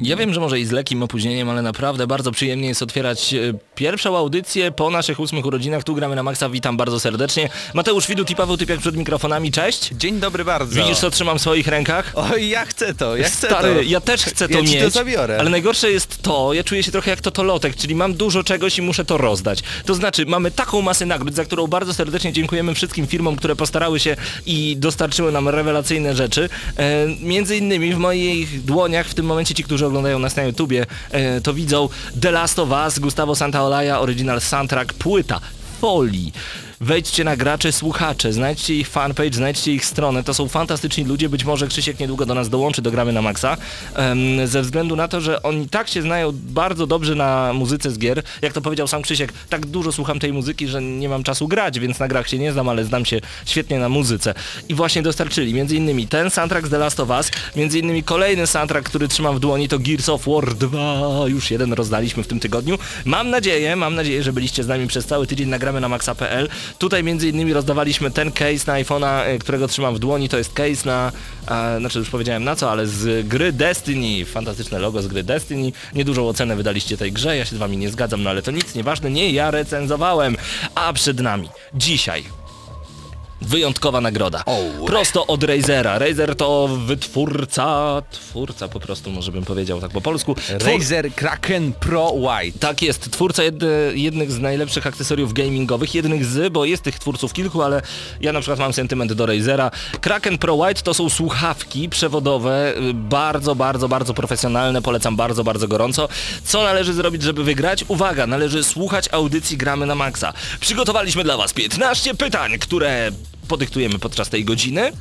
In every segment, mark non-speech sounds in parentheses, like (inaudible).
Ja wiem, że może i z lekkim opóźnieniem, ale naprawdę bardzo przyjemnie jest otwierać e, pierwszą audycję po naszych ósmych urodzinach. Tu gramy na maksa, witam bardzo serdecznie. Mateusz Widut i Paweł Typiak przed mikrofonami, cześć. Dzień dobry bardzo. Widzisz co trzymam w swoich rękach? Oj, ja chcę to, ja chcę Stary, to. ja też chcę to Ja mieć, to zabiorę. ale najgorsze jest to, ja czuję się trochę jak totolotek, czyli mam dużo czegoś i muszę to rozdać. To znaczy, mamy taką masę nagród, za którą bardzo serdecznie dziękujemy wszystkim firmom, które postarały się i dostarczyły nam rewelacyjne rzeczy. E, między innymi w moich dłoniach, w tym momencie ci, którzy oglądają nas na YouTubie, e, to widzą The Last of Us, Gustavo Santaolalla, Original Soundtrack, płyta, folii. Wejdźcie na gracze, słuchacze, znajdźcie ich fanpage, znajdźcie ich stronę. To są fantastyczni ludzie. Być może Krzysiek niedługo do nas dołączy do Gramy na Maxa. em, ze względu na to, że oni tak się znają bardzo dobrze na muzyce z gier. Jak to powiedział sam Krzysiek, tak dużo słucham tej muzyki, że nie mam czasu grać, więc na grach się nie znam, ale znam się świetnie na muzyce. I właśnie dostarczyli między innymi ten soundtrack z The Last of Us, między innymi kolejny soundtrack, który trzymam w dłoni to Gears of War 2. Już jeden rozdaliśmy w tym tygodniu. Mam nadzieję, mam nadzieję, że byliście z nami przez cały tydzień nagramy na maxa.pl. Tutaj między innymi rozdawaliśmy ten case na iPhone'a, e, którego trzymam w dłoni. To jest case na, e, znaczy już powiedziałem na co, ale z gry Destiny. Fantastyczne logo z gry Destiny. Niedużą ocenę wydaliście tej grze, ja się z wami nie zgadzam, no ale to nic, nieważne, nie ja recenzowałem. A przed nami dzisiaj Wyjątkowa nagroda. Prosto od Razera. Razer to wytwórca, twórca po prostu, może bym powiedział tak po polsku. Twór- Razer Kraken Pro White. tak jest, twórca jedne, jednych z najlepszych akcesoriów gamingowych, jednych z, bo jest tych twórców kilku, ale ja na przykład mam sentyment do Razera. Kraken Pro White to są słuchawki przewodowe, y, bardzo, bardzo, bardzo profesjonalne, polecam bardzo, bardzo gorąco. Co należy zrobić, żeby wygrać? Uwaga, należy słuchać audycji Gramy na Maxa. Przygotowaliśmy dla Was 15 pytań, które podyktujemy podczas tej godziny.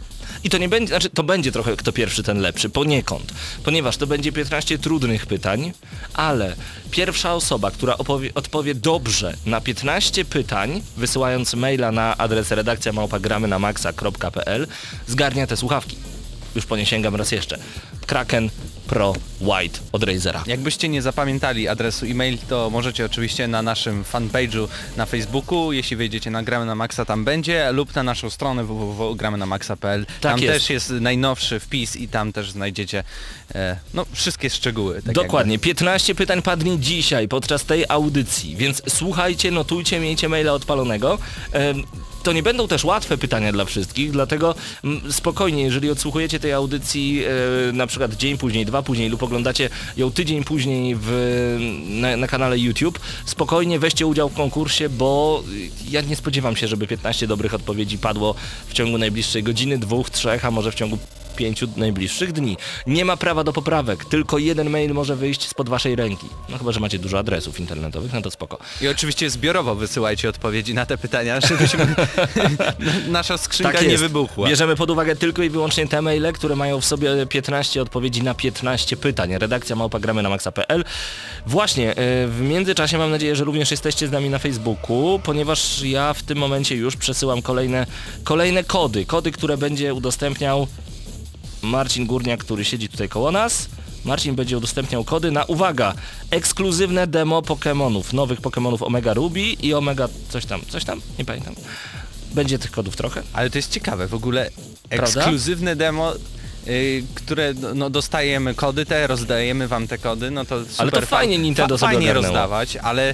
I to nie będzie, znaczy to będzie trochę kto pierwszy, ten lepszy, poniekąd. Ponieważ to będzie 15 trudnych pytań, ale pierwsza osoba, która opowie, odpowie dobrze na 15 pytań, wysyłając maila na adres redakcja małpagramy na maxa.pl, zgarnia te słuchawki. Już po nie sięgam raz jeszcze. Kraken Pro White od Razera. Jakbyście nie zapamiętali adresu e-mail, to możecie oczywiście na naszym fanpage'u na Facebooku, jeśli wejdziecie na Gramy na Maxa, tam będzie, lub na naszą stronę www.gramynamaxa.pl. Tak tam jest. też jest najnowszy wpis i tam też znajdziecie e, no, wszystkie szczegóły. Tak Dokładnie, 15 pytań padnie dzisiaj podczas tej audycji, więc słuchajcie, notujcie, miejcie maila odpalonego. Em, To nie będą też łatwe pytania dla wszystkich, dlatego mm, spokojnie, jeżeli odsłuchujecie tej audycji e, na przykład dzień później, dwa później lub oglądacie ją tydzień później w, na, na kanale YouTube, spokojnie weźcie udział w konkursie, bo ja nie spodziewam się, żeby 15 dobrych odpowiedzi padło w ciągu najbliższej godziny, dwóch, trzech, a może w ciągu pięciu najbliższych dni. Nie ma prawa do poprawek, tylko jeden mail może wyjść spod waszej ręki. No chyba, że macie dużo adresów internetowych, no to spoko. I oczywiście zbiorowo wysyłajcie odpowiedzi na te pytania, żebyśmy (laughs) nasza skrzynka nie wybuchła. Bierzemy pod uwagę tylko i wyłącznie te maile, które mają w sobie 15 odpowiedzi na 15 pytań. Redakcja małpa gramy na maxa.pl. Właśnie, y, w międzyczasie mam nadzieję, że również jesteście z nami na Facebooku, ponieważ ja w tym momencie już przesyłam kolejne, kolejne kody. Kody, które będzie udostępniał Marcin Górniak, który siedzi tutaj koło nas. Marcin będzie udostępniał kody na, uwaga, ekskluzywne demo Pokémonów, nowych Pokémonów Omega Ruby i Omega coś tam, coś tam, nie pamiętam. Będzie tych kodów trochę. Ale to jest ciekawe, w ogóle Prawda? ekskluzywne demo, y, które no, no, dostajemy kody te, rozdajemy wam te kody, no to super. Ale to fa- fajnie Nintendo fa- sobie Fajnie rozdawać, ale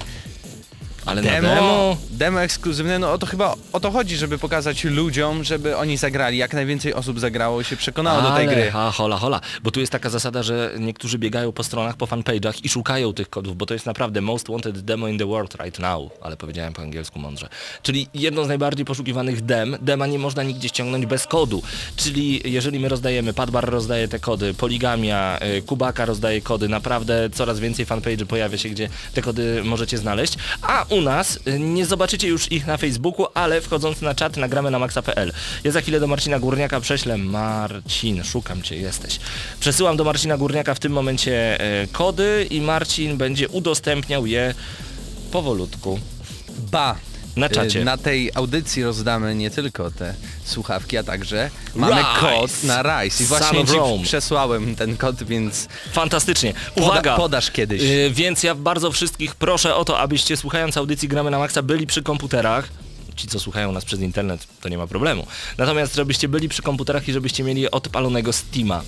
Ale demo, na demo, demo... ekskluzywne, no o to chyba o to chodzi, żeby pokazać ludziom, żeby oni zagrali, jak najwięcej osób zagrało i się przekonało do tej Ale, gry. Ha, hola, hola. Bo tu jest taka zasada, że niektórzy biegają po stronach, po fanpage'ach i szukają tych kodów, bo to jest naprawdę most wanted demo in the world right now, ale powiedziałem po angielsku mądrze. Czyli jedno z najbardziej poszukiwanych dem, dema nie można nigdzie ściągnąć bez kodu. Czyli jeżeli my rozdajemy, Padbar rozdaje te kody, Poligamia, y, Kubaka rozdaje kody, naprawdę coraz więcej fanpage'y pojawia się, gdzie te kody możecie znaleźć. A u nas. Y, Nie zobaczycie już ich na Facebooku, ale wchodząc na czat nagramy na maxa.pl. Ja za chwilę do Marcina Górniaka prześlę. Marcin, szukam cię, jesteś. Przesyłam do Marcina Górniaka w tym momencie e, kody i Marcin będzie udostępniał je powolutku. Ba! Na czacie. Y, Na tej audycji rozdamy nie tylko te słuchawki, a także mamy Rise. kod na Rise. I właśnie ci przesłałem ten kod, więc Fantastycznie. Poda- Uwaga! podasz kiedyś. Yy, więc ja bardzo wszystkich proszę o to, abyście słuchając audycji Gramy na Maxa byli przy komputerach. Ci, co słuchają nas przez internet, to nie ma problemu. Natomiast żebyście byli przy komputerach i żebyście mieli odpalonego Steama.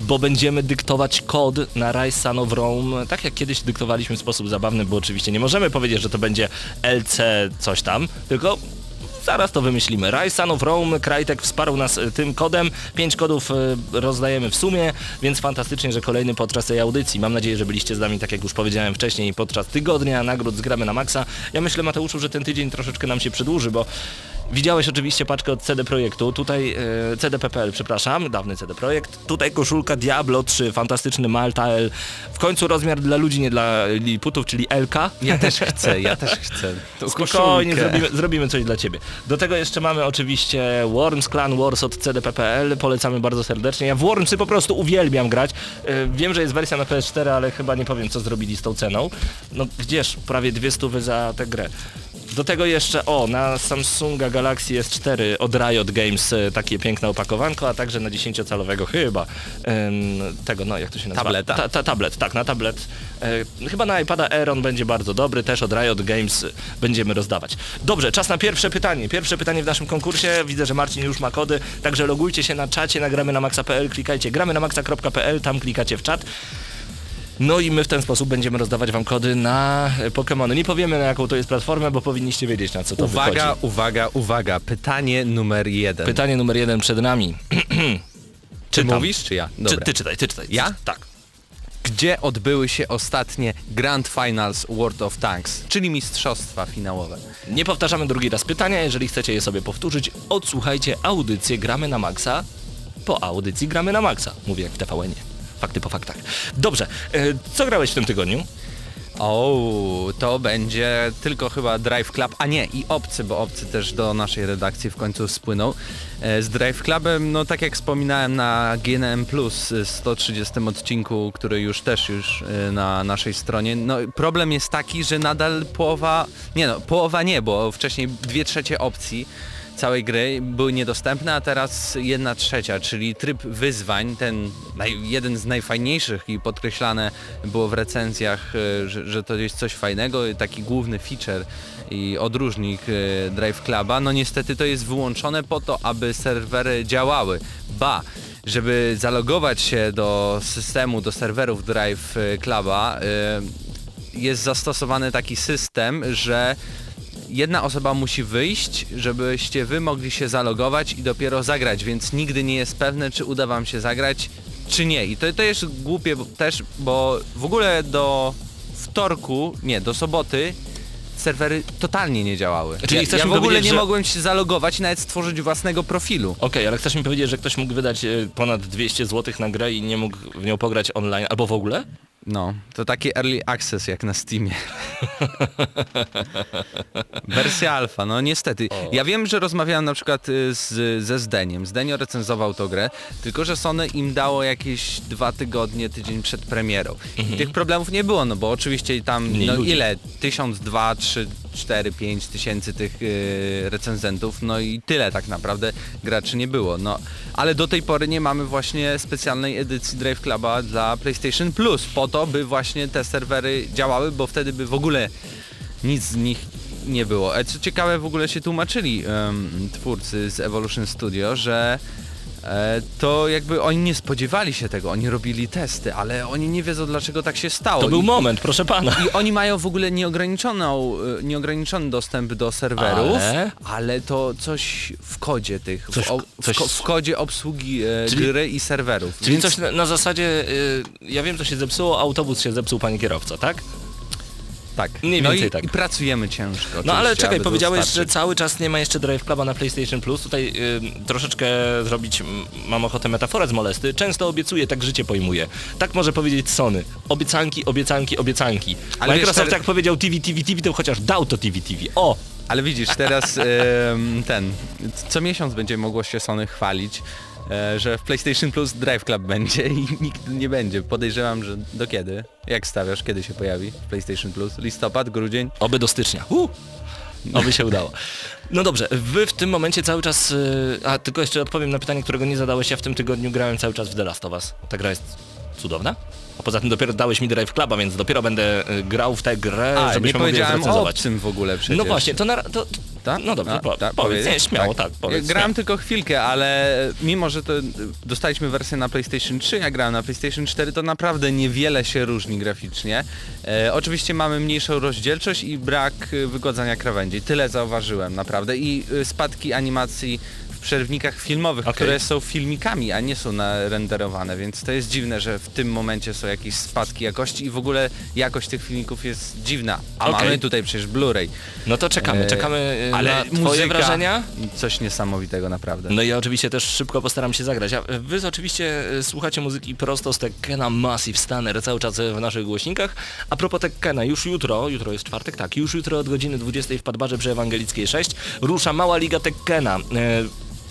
Bo będziemy dyktować kod na Rise Son of Rome, tak jak kiedyś dyktowaliśmy w sposób zabawny, bo oczywiście nie możemy powiedzieć, że to będzie LC coś tam, tylko Zaraz to wymyślimy. Son of Rome, Krajtek wsparł nas y, tym kodem. Pięć kodów y, rozdajemy w sumie, więc fantastycznie, że kolejny podczas tej audycji. Mam nadzieję, że byliście z nami, tak jak już powiedziałem wcześniej, podczas tygodnia nagród z Gramy na Maxa. Ja myślę, Mateuszu, że ten tydzień troszeczkę nam się przedłuży, bo widziałeś oczywiście paczkę od CD Projektu. Tutaj y, CDPPL, przepraszam, dawny CD Projekt. Tutaj koszulka Diablo 3, fantastyczny Maltael. W końcu rozmiar dla ludzi, nie dla liputów, czyli LK. ja też chcę, ja też chcę. To Spokojnie, zrobimy, zrobimy coś dla Ciebie. Do tego jeszcze mamy oczywiście Worms Clan Wars od CDPPL, polecamy bardzo serdecznie. Ja w Wormsy po prostu uwielbiam grać. Yy, Wiem, że jest wersja na PS4, ale chyba nie powiem, co zrobili z tą ceną. No gdzież, prawie dwie stówy za tę grę. Do tego jeszcze, o, na Samsunga Galaxy S4 od Riot Games e, takie piękne opakowanko, a także na 10-calowego chyba em, tego, no jak to się nazywa? Tableta? Ta, ta, tablet, tak, na tablet. E, chyba na iPada Air on będzie bardzo dobry, też od Riot Games będziemy rozdawać. Dobrze, czas na pierwsze pytanie. Pierwsze pytanie w naszym konkursie. Widzę, że Marcin już ma kody, także logujcie się na czacie, nagramy na maxa.pl, klikajcie gramy na maxa.pl, tam klikacie w czat. No i my w ten sposób będziemy rozdawać wam kody na e, Pokémony. Nie powiemy na jaką to jest platformę, bo powinniście wiedzieć na co to Uwaga, wychodzi. uwaga, uwaga. Pytanie numer jeden. Pytanie numer jeden przed nami. (clears throat) czy czytam. mówisz, czy ja? Czy, Dobra. ty czytaj, ty czytaj. Ja? Tak. Gdzie odbyły się ostatnie Grand Finals World of Tanks, czyli mistrzostwa finałowe? Nie powtarzamy drugi raz pytania, jeżeli chcecie je sobie powtórzyć, odsłuchajcie audycję Gramy na Maxa po audycji Gramy na Maxa. Mówię jak w tvn -ie. Fakty po faktach. Dobrze, e, co grałeś w tym tygodniu? O, to będzie tylko chyba Drive Club, a nie i Obcy, bo Obcy też do naszej redakcji w końcu spłynął. E, Z Drive Clubem, no tak jak wspominałem na GNM Plus e, 130 odcinku, który już też już e, na naszej stronie, no problem jest taki, że nadal połowa, nie no, połowa nie, bo wcześniej dwie trzecie opcji całej gry były niedostępne, a teraz jedna trzecia, czyli tryb wyzwań, ten naj, jeden z najfajniejszych i podkreślane było w recenzjach, e, że, że to jest coś fajnego, taki główny feature i odróżnik e, Drive Cluba, no niestety to jest wyłączone po to, aby serwery działały. Ba, żeby zalogować się do systemu, do serwerów Drive Cluba, e, jest zastosowany taki system, że jedna osoba musi wyjść, żebyście wy mogli się zalogować i dopiero zagrać, więc nigdy nie jest pewne, czy uda wam się zagrać, czy nie. I to, to jest głupie też, bo w ogóle do wtorku, nie, do soboty serwery totalnie nie działały. Czyli ja, chcesz ja mi w ogóle nie że- mogłem się zalogować i nawet stworzyć własnego profilu. Okej, ale chcesz mi powiedzieć, że ktoś mógł wydać e, ponad 200 zł na grę i nie mógł w nią pograć online, albo w ogóle? No, to taki early access jak na Steamie. (laughs) Wersja alfa, no niestety. Ja wiem, że rozmawiałem na przykład y, z, ze Zdeniem. Zdenio recenzował tą grę, tylko że Sony im dało jakieś dwa tygodnie, tydzień przed premierą. I tych problemów nie było, no bo oczywiście tam, no ile? Tysiąc, dwa, trzy, cztery, pięć tysięcy tych y, recenzentów, no i tyle tak naprawdę graczy nie było. No, ale do tej pory nie mamy właśnie specjalnej edycji Drive Cluba dla PlayStation Plus, po to, by właśnie te serwery działały, bo wtedy by w ogóle nic z nich nie było. E, Co ciekawe, w ogóle się tłumaczyli twórcy z Evolution Studio, że to jakby oni nie spodziewali się tego, oni robili testy, ale oni nie wiedzą dlaczego tak się stało. To był I- moment, proszę pana. i oni mają w ogóle nieograniczoną, y, nieograniczony dostęp do serwerów, Ale? ale, to coś w kodzie tych, Coś w- o, w, coś- w kodzie obsługi e, Czyli- gry i serwerów. Czyli Więc coś na, na zasadzie, y, ja wiem co się zepsuło, autobus się zepsuł, panie kierowco, tak? Tak. Mniej no więcej i, tak. i pracujemy ciężko. No ale czekaj, powiedziałeś, że cały czas nie ma jeszcze Drive Cluba na PlayStation Plus. Tutaj y, troszeczkę zrobić, mam ochotę metaforę z molesty. Często obiecuję, tak życie pojmuje. Tak może powiedzieć Sony. Obiecanki, obiecanki, obiecanki. Ale wiesz, Microsoft teraz- jak powiedział TV, TV, TV, to chociaż dał to TV, TV. O! Ale widzisz, teraz em, ten, co miesiąc będzie mogło się Sony chwalić, że w PlayStation Plus Drive Club będzie i nikt nie będzie. Podejrzewam, że do kiedy? Jak stawiasz, kiedy się pojawi w PlayStation Plus? Listopad, grudzień? Oby do stycznia. Uh! Oby się udało. No dobrze, wy w tym momencie cały czas... y, A tylko jeszcze odpowiem na pytanie, którego nie zadałeś. Ja w tym tygodniu grałem cały czas w The Last of Us. Ta gra jest cudowna. A poza tym dopiero dałeś mi Drive Cluba, więc dopiero będę y, grał w tę grę, A, nie żebyśmy mogli ją powiedziałem o obcym w ogóle przecież. No właśnie, to, na, to, Tak? No dobrze, A, po, tak, powiedz, nie, śmiało, tak, powiedz. Grałem śmiało. tylko chwilkę, ale mimo, że to dostaliśmy wersję na PlayStation 3, ja grałem na PlayStation 4, to naprawdę niewiele się różni graficznie. E, oczywiście mamy mniejszą rozdzielczość i brak wygładzania krawędzi. Tyle zauważyłem naprawdę. I e, spadki animacji przerwnikach filmowych, Okej. które są filmikami, a nie są narenderowane, więc to jest dziwne, że w tym momencie są jakieś spadki jakości i w ogóle jakość tych filmików jest dziwna. A Okej. mamy tutaj przecież Blu-ray. No to czekamy, E, czekamy y, ale na twoje muzyka, wrażenia. Coś niesamowitego naprawdę. No i ja oczywiście też szybko postaram się zagrać. A wy oczywiście y, słuchacie muzyki prosto z Tekkena Massive Stunner cały czas w naszych głośnikach. A propos Tekkena, już jutro, jutro jest czwartek, tak, już jutro od godziny 20 w Padbarze przy Ewangelickiej 6 rusza mała liga Tekkena.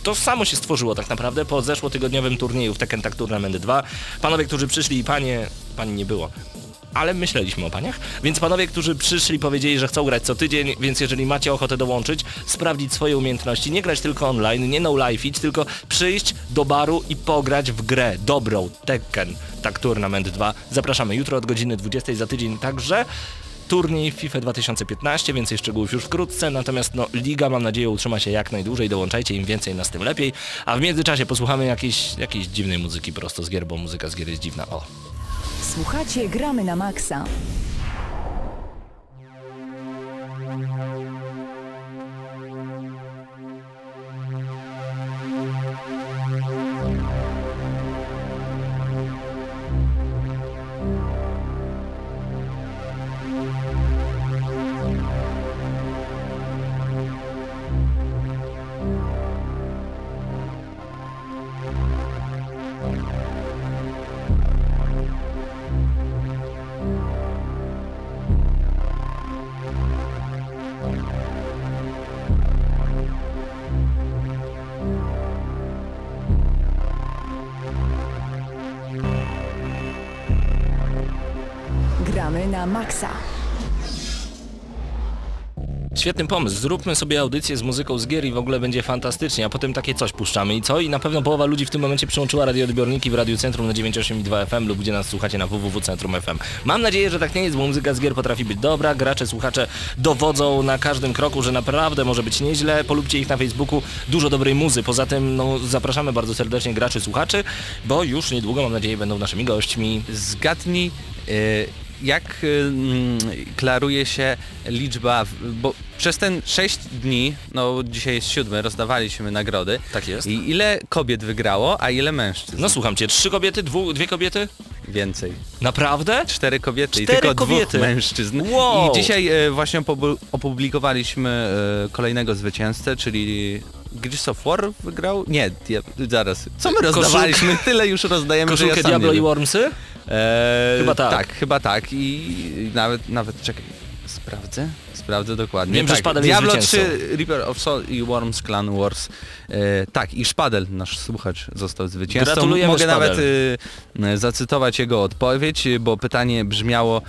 To samo się stworzyło tak naprawdę po zeszłotygodniowym turnieju w Tekken Tag Tournament 2. Panowie, którzy przyszli i panie, pani nie było, ale myśleliśmy o paniach, więc panowie, którzy przyszli powiedzieli, że chcą grać co tydzień, więc jeżeli macie ochotę dołączyć, sprawdzić swoje umiejętności, nie grać tylko online, nie no life it, tylko przyjść do baru i pograć w grę dobrą, Tekken, tak Tournament 2. Zapraszamy jutro od godziny 20 za tydzień także. Turniej FIFA 2015, więcej szczegółów już wkrótce, natomiast no, liga mam nadzieję utrzyma się jak najdłużej, dołączajcie, im więcej nas tym lepiej, a w międzyczasie posłuchamy jakiejś, jakiejś dziwnej muzyki prosto z gier, bo muzyka z gier jest dziwna, o. Słuchacie Gramy na Maxa. Maxa. Świetny pomysł, zróbmy sobie audycję z muzyką z gier i w ogóle będzie fantastycznie, a potem takie coś puszczamy i co? I na pewno połowa ludzi w tym momencie przyłączyła radioodbiorniki w Radiu Centrum na 98,2 FM lub gdzie nas słuchacie na www.centrum FM. Mam nadzieję, że tak nie jest, bo muzyka z gier potrafi być dobra, gracze, słuchacze dowodzą na każdym kroku, że naprawdę może być nieźle, polubcie ich na Facebooku, dużo dobrej muzy, poza tym no, zapraszamy bardzo serdecznie graczy, słuchaczy, bo już niedługo mam nadzieję będą naszymi gośćmi. Zgadnij, y, jak y, mm, klaruje się liczba, bo przez ten 6 dni, no dzisiaj jest siódmy, rozdawaliśmy nagrody. Tak jest. I ile kobiet wygrało, a ile mężczyzn? No słucham cię, trzy kobiety, dwu, dwie kobiety? Więcej. Naprawdę? Cztery kobiety i Cztery tylko kobiety. dwóch mężczyzn. Wow. I dzisiaj e, właśnie opu- opublikowaliśmy e, kolejnego zwycięzcę, czyli Gears of War wygrał? Nie, dia- zaraz. Co my Koszulkę- rozdawaliśmy? Tyle już rozdajemy, że ja Koszulkę Diablo i. Wormsy? Eee, Chyba tak. Tak, chyba tak i nawet, nawet czekaj, sprawdzę? Sprawdzę dokładnie. Wiem, że tak, Szpadel jest Diablo zwycięzcą. 3, Reaper of Soul i Worms Clan Wars. E, tak, i Szpadel, nasz słuchacz, został zwycięzcą. Gratulujemy, Mogę Szpadel. nawet e, zacytować jego odpowiedź, bo pytanie brzmiało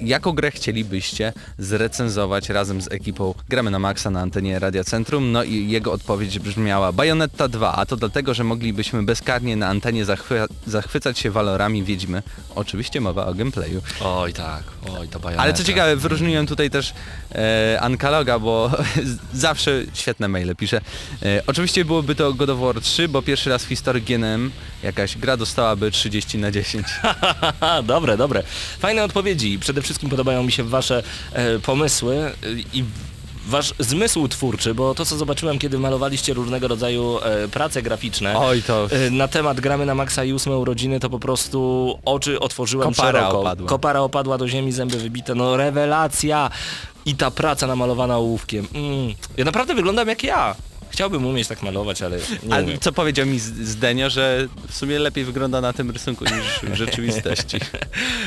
Jaką grę chcielibyście zrecenzować razem z ekipą Gramy na Maxa na antenie Radia Centrum? No i jego odpowiedź brzmiała Bayonetta 2, a to dlatego, że moglibyśmy bezkarnie na antenie zachwy- zachwycać się walorami Wiedźmy. Oczywiście mowa o gameplayu. Oj tak, oj to bajoneta. Ale co ciekawe, wyróżniłem tutaj też e, Ankaloga, bo (laughs) zawsze świetne maile pisze. E, oczywiście byłoby to God of War 3, bo pierwszy raz w historii GNM jakaś gra dostałaby 30 na 10. Haha, (laughs) dobre, dobre. Fajne odpowiedzi. Przede wszystkim podobają mi się wasze e, pomysły e, i wasz zmysł twórczy, bo to co zobaczyłem, kiedy malowaliście różnego rodzaju e, prace graficzne Oj, to... e, na temat gramy na maksa i ósme urodziny, to po prostu oczy otworzyłem Kopara szeroko. opadła. Kopara opadła do ziemi, zęby wybite, no rewelacja! I ta praca namalowana ołówkiem. Mm. Ja naprawdę wyglądam jak ja. Chciałbym umieć tak malować, ale nie umiem. co powiedział mi Z- Zdenio, że w sumie lepiej wygląda na tym rysunku niż w (laughs) rzeczywistości.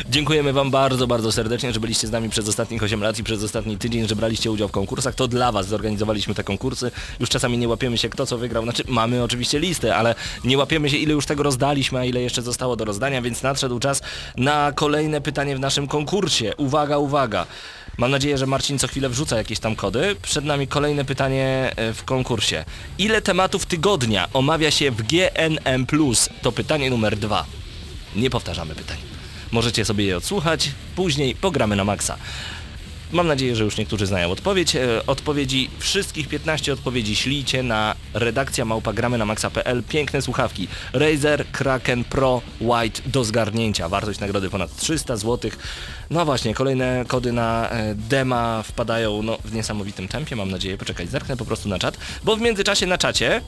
Dziękujemy Wam bardzo, bardzo serdecznie, że byliście z nami przez ostatnich 8 lat i przez ostatni tydzień, że braliście udział w konkursach. To dla Was zorganizowaliśmy te konkursy. Już czasami nie łapiemy się kto co wygrał. Znaczy mamy oczywiście listę, ale nie łapiemy się ile już tego rozdaliśmy, a ile jeszcze zostało do rozdania, więc nadszedł czas na kolejne pytanie w naszym konkursie. Uwaga, uwaga. Mam nadzieję, że Marcin co chwilę wrzuca jakieś tam kody. Przed nami kolejne pytanie e, w konkursie. Ile tematów tygodnia omawia się w GNM+. To pytanie numer dwa. Nie powtarzamy pytań. Możecie sobie je odsłuchać, później pogramy na maksa. Mam nadzieję, że już niektórzy znają odpowiedź. E, Odpowiedzi, wszystkich 15 odpowiedzi ślijcie na redakcja małpagramy na maxa.pl. Piękne słuchawki. Razer Kraken Pro White do zgarnięcia. Wartość nagrody ponad 300 zł. No właśnie, kolejne kody na e, dema wpadają no, w niesamowitym tempie, mam nadzieję. Poczekaj, zerknę po prostu na czat, bo w międzyczasie na czacie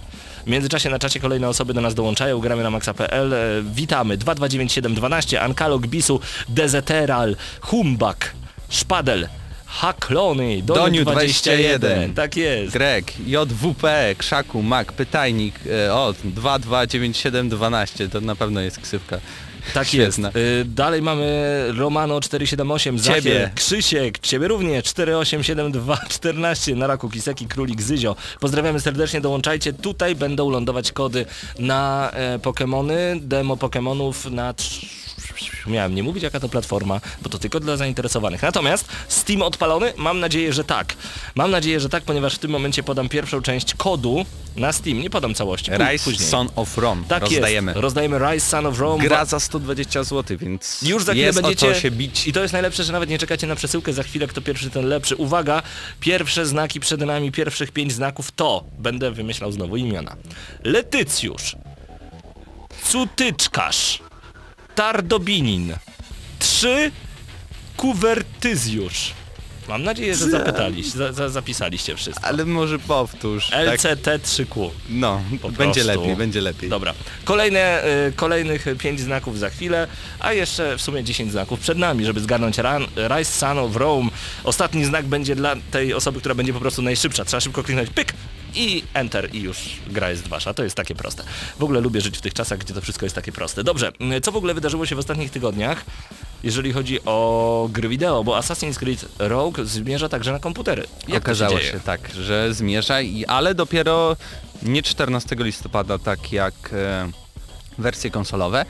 w międzyczasie na czacie kolejne osoby do nas dołączają, gramy na maxa.pl. E, Witamy 22912, Ankalog, Bisu, Dezeteral, Humbak, Szpadel, Haklony, Doniu Doniu 21. 21. Tak jest. Greg, JWP, Krzaku, Mak, Pytajnik, e, o, 229712, to na pewno jest ksywka. Tak Świetna. jest. Y, dalej mamy Romano 478, Zachiel, Ciebie. Krzysiek, ciebie również 487214, Naraku Kiseki, Królik Zyzio. Pozdrawiamy serdecznie, dołączajcie. Tutaj będą lądować kody na e, Pokemony, demo Pokemonów na trz- Miałem nie mówić jaka to platforma, bo to tylko dla zainteresowanych. Natomiast Steam odpalony? Mam nadzieję, że tak. Mam nadzieję, że tak, ponieważ w tym momencie podam pierwszą część kodu na Steam. Nie podam całości. Rise później. Son of Rome, Tak rozdajemy. jest. Rozdajemy Rise Son of Rome. Gra za 120 zł, więc Już za chwilę jest będziecie o się bić. I to jest najlepsze, że nawet nie czekacie na przesyłkę, za chwilę kto pierwszy, ten lepszy. Uwaga, pierwsze znaki przed nami, pierwszych pięć znaków to, będę wymyślał znowu imiona. Letycjusz, Cutyczkarz, Tardobinin, trzy Kuwertyzjusz. Mam nadzieję, że zapytaliście, za, za, zapisaliście wszystko. Ale może powtórz. Tak, LCT3Q. no, Po będzie prostu. lepiej, będzie lepiej. Dobra. Kolejne, y, kolejnych 5 znaków za chwilę, a jeszcze w sumie 10 znaków przed nami, żeby zgarnąć ran, Rise Sun of Rome. Ostatni znak będzie dla tej osoby, która będzie po prostu najszybsza. Trzeba szybko kliknąć pyk i enter i już gra jest wasza. To jest takie proste. W ogóle lubię żyć w tych czasach, gdzie to wszystko jest takie proste. Dobrze, co w ogóle wydarzyło się w ostatnich tygodniach? Jeżeli chodzi o gry wideo, bo Assassin's Creed Rogue zmierza także na komputery. Jak Okazało się, się, tak, że zmierza, i, ale dopiero nie 14 listopada, tak jak e, wersje konsolowe,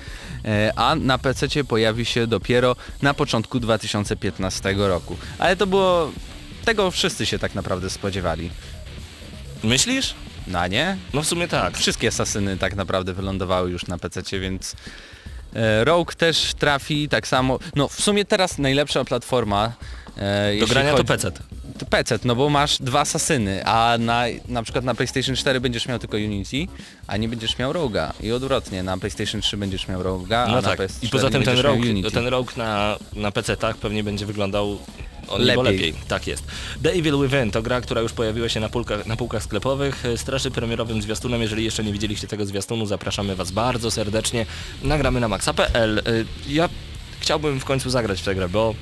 e, a na PC pojawi się dopiero na początku 2015 roku. Ale to było... Tego wszyscy się tak naprawdę spodziewali. Myślisz? Na nie? No w sumie tak. Wszystkie asasyny tak naprawdę wylądowały już na PC, więc e, Rogue też trafi tak samo. No w sumie teraz najlepsza platforma e, Do grania to chodzi- PC. to PC, no bo masz dwa asasyny, a na, na przykład na PlayStation 4 będziesz miał tylko Unity, a nie będziesz miał Roga. I odwrotnie, na PlayStation 3 będziesz miał Roga, a No na tak. PS4 I poza tym ten Unity. ten rok na, na PC-tach pewnie będzie wyglądał o niebo Lepiej. lepiej. Tak jest. The Evil Within to gra, która już pojawiła się na, półkach, na półkach sklepowych. Straszy premierowym zwiastunem. Jeżeli jeszcze nie widzieliście tego zwiastunu, zapraszamy Was bardzo serdecznie. Nagramy na maxa.pl. E, Ja chciałbym w końcu zagrać w tę grę, bo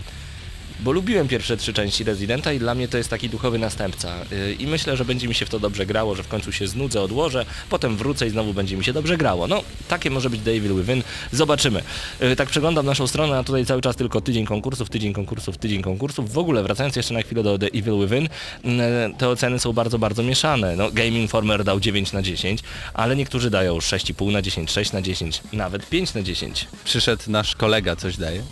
bo lubiłem pierwsze trzy części Residenta i dla mnie to jest taki duchowy następca. Yy, I myślę, że będzie mi się w to dobrze grało, że w końcu się znudzę, odłożę, potem wrócę i znowu będzie mi się dobrze grało. No, takie może być The Evil Within. Zobaczymy. Yy, Tak przeglądam naszą stronę, a tutaj cały czas tylko tydzień konkursów, tydzień konkursów, tydzień konkursów. W ogóle, wracając jeszcze na chwilę do The Evil Within, yy, te oceny są bardzo, bardzo mieszane. No, Game Informer dał 9 na 10, ale niektórzy dają 6,5 na 10, 6 na 10, nawet 5 na 10. Przyszedł nasz kolega, coś daje.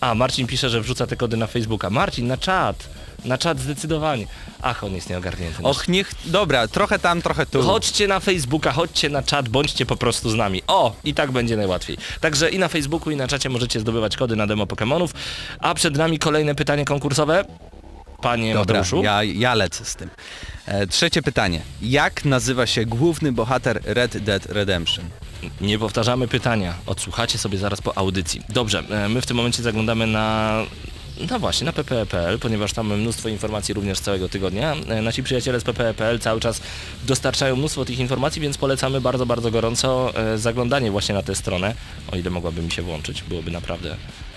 A, Marcin pisze, że wrzuca te kody na Facebooka. Marcin, na czat. Na czat zdecydowanie. Ach, on jest nieogarnięty. Och, niech... Dobra, trochę tam, trochę tu. Chodźcie na Facebooka, chodźcie na czat, bądźcie po prostu z nami. O, i tak będzie najłatwiej. Także i na Facebooku, i na czacie możecie zdobywać kody na demo Pokemonów. A przed nami kolejne pytanie konkursowe. Panie Dobra, Mateuszu. ja, ja lecę z tym. E, trzecie pytanie. Jak nazywa się główny bohater Red Dead Redemption? Nie powtarzamy pytania. Odsłuchacie sobie zaraz po audycji. Dobrze, e, my w tym momencie zaglądamy na No właśnie, na ppe.pl, ponieważ tam mnóstwo informacji również z całego tygodnia. E, Nasi przyjaciele z ppe.pl cały czas dostarczają mnóstwo tych informacji, więc polecamy bardzo, bardzo gorąco e, zaglądanie właśnie na tę stronę, o ile mogłaby mi się włączyć, byłoby naprawdę...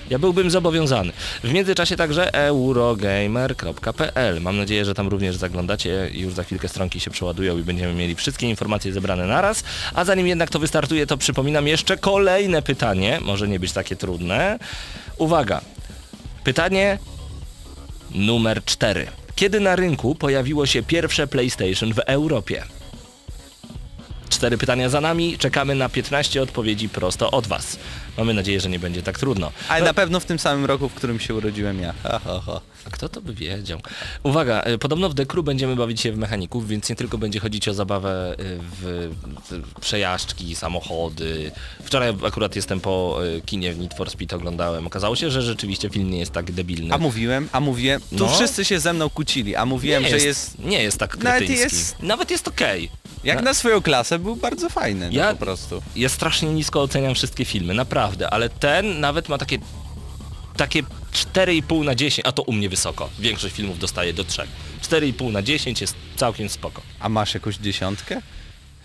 Ja byłbym zobowiązany. W międzyczasie także eurogamer.pl. Mam nadzieję, że tam również zaglądacie. Już za chwilkę stronki się przeładują i będziemy mieli wszystkie informacje zebrane naraz. A zanim jednak to wystartuje, to przypominam jeszcze kolejne pytanie. Może nie być takie trudne. Uwaga. Pytanie numer 4. Kiedy na rynku pojawiło się pierwsze PlayStation w Europie? Cztery pytania za nami, czekamy na 15 odpowiedzi prosto od Was. Mamy nadzieję, że nie będzie tak trudno. Ale na pewno w tym samym roku, w którym się urodziłem ja. Ha, ha, ha. A Kto to by wiedział? Uwaga, y, podobno w Dekru będziemy bawić się w mechaników, więc nie tylko będzie chodzić o zabawę y, w, przejażdżki, samochody. Wczoraj akurat jestem po y, kinie w Need for Speed oglądałem. Okazało się, że rzeczywiście film nie jest tak debilny. A mówiłem, a mówiłem, tu No. wszyscy się ze mną kłócili, a mówiłem, nie że jest, jest, Nie jest tak Nawet kretyński. jest- Nawet jest okej. jak na swoją klasę, był bardzo fajny, no Ja- po prostu. Ja strasznie nisko oceniam wszystkie filmy, naprawdę, ale ten nawet ma takie takie 4,5 na 10, a to u mnie wysoko. Większość filmów dostaje do 3. 4,5 na 10 jest całkiem spoko. A masz jakąś dziesiątkę?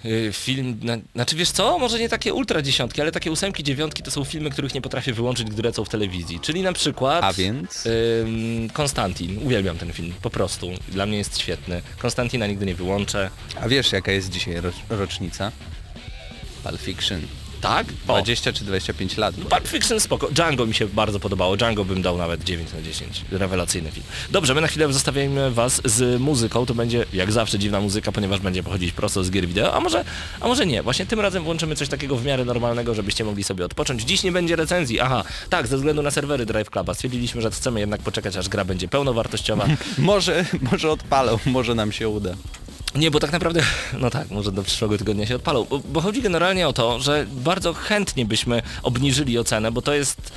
Yy, Film, na, znaczy wiesz co, może nie takie ultra dziesiątki, ale takie ósemki, dziewiątki to są filmy, których nie potrafię wyłączyć, gdy lecą w telewizji. Czyli na przykład... A więc? ym, Konstantin, uwielbiam ten film, po prostu. Dla mnie jest świetny. Konstantina nigdy nie wyłączę. A wiesz jaka jest dzisiaj roc- rocznica? Pulp Fiction. Tak? O, 20 czy 25 lat. Pulp Fiction spoko. Django mi się bardzo podobało. Django bym dał nawet 9 na 10. Rewelacyjny film. Dobrze, my na chwilę zostawiamy was z muzyką. To będzie jak zawsze dziwna muzyka, ponieważ będzie pochodzić prosto z gier wideo. A może, a może nie. Właśnie tym razem włączymy coś takiego w miarę normalnego, żebyście mogli sobie odpocząć. Dziś nie będzie recenzji. Aha, tak, ze względu na serwery Drive Cluba. Stwierdziliśmy, że chcemy jednak poczekać, aż gra będzie pełnowartościowa. (laughs) Może, może odpalą, może nam się uda. Nie, bo tak naprawdę, (laughs) no tak, może do przyszłego tygodnia się odpalą, bo, bo chodzi generalnie o to, że bardzo chętnie byśmy obniżyli ocenę, bo to jest,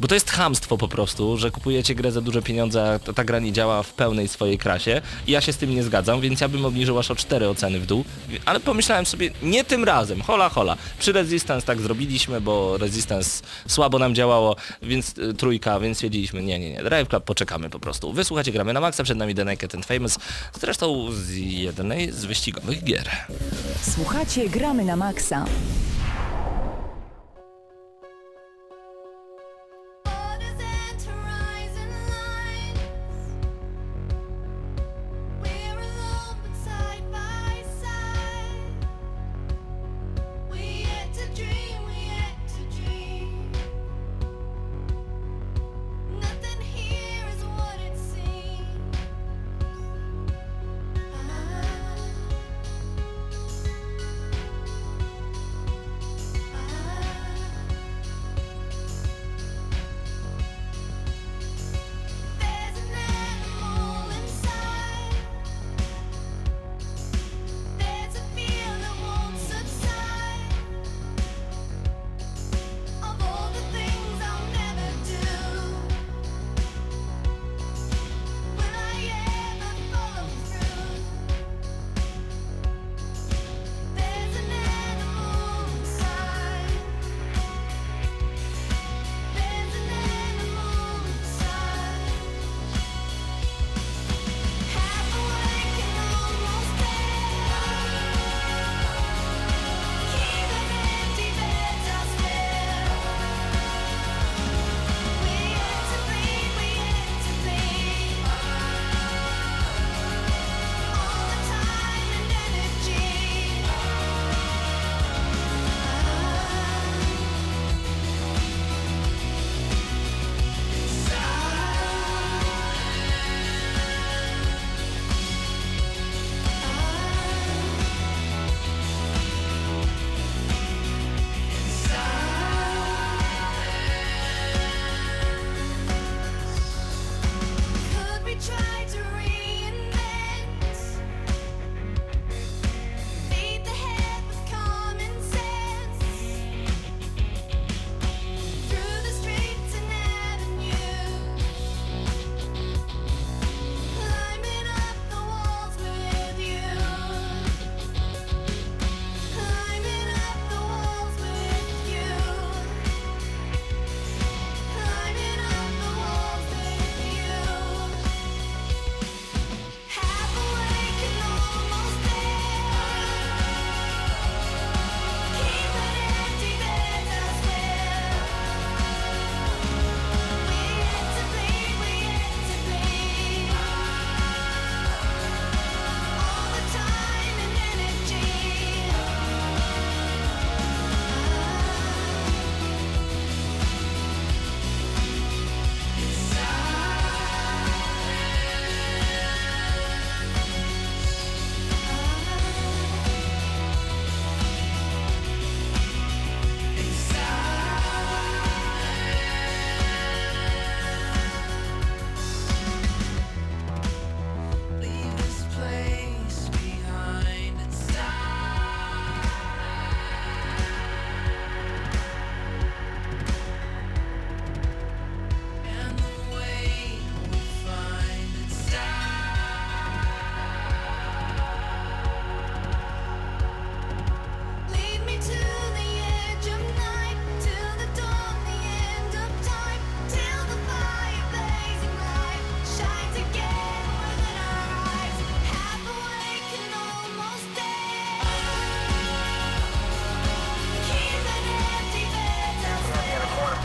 bo to jest chamstwo po prostu, że kupujecie grę za duże pieniądze, a ta, ta gra nie działa w pełnej swojej krasie i ja się z tym nie zgadzam, więc ja bym obniżył aż o 4 oceny w dół, ale pomyślałem sobie, nie tym razem, hola hola, przy Resistance tak zrobiliśmy, bo Resistance słabo nam działało, więc y, trójka, więc stwierdziliśmy, nie, nie, nie, Drive Club poczekamy po prostu. Wysłuchacie, gramy na maksa, przed nami The Naked and Famous, zresztą z jednej z wyścigowych gier. Słuchacie Gramy na Maxa.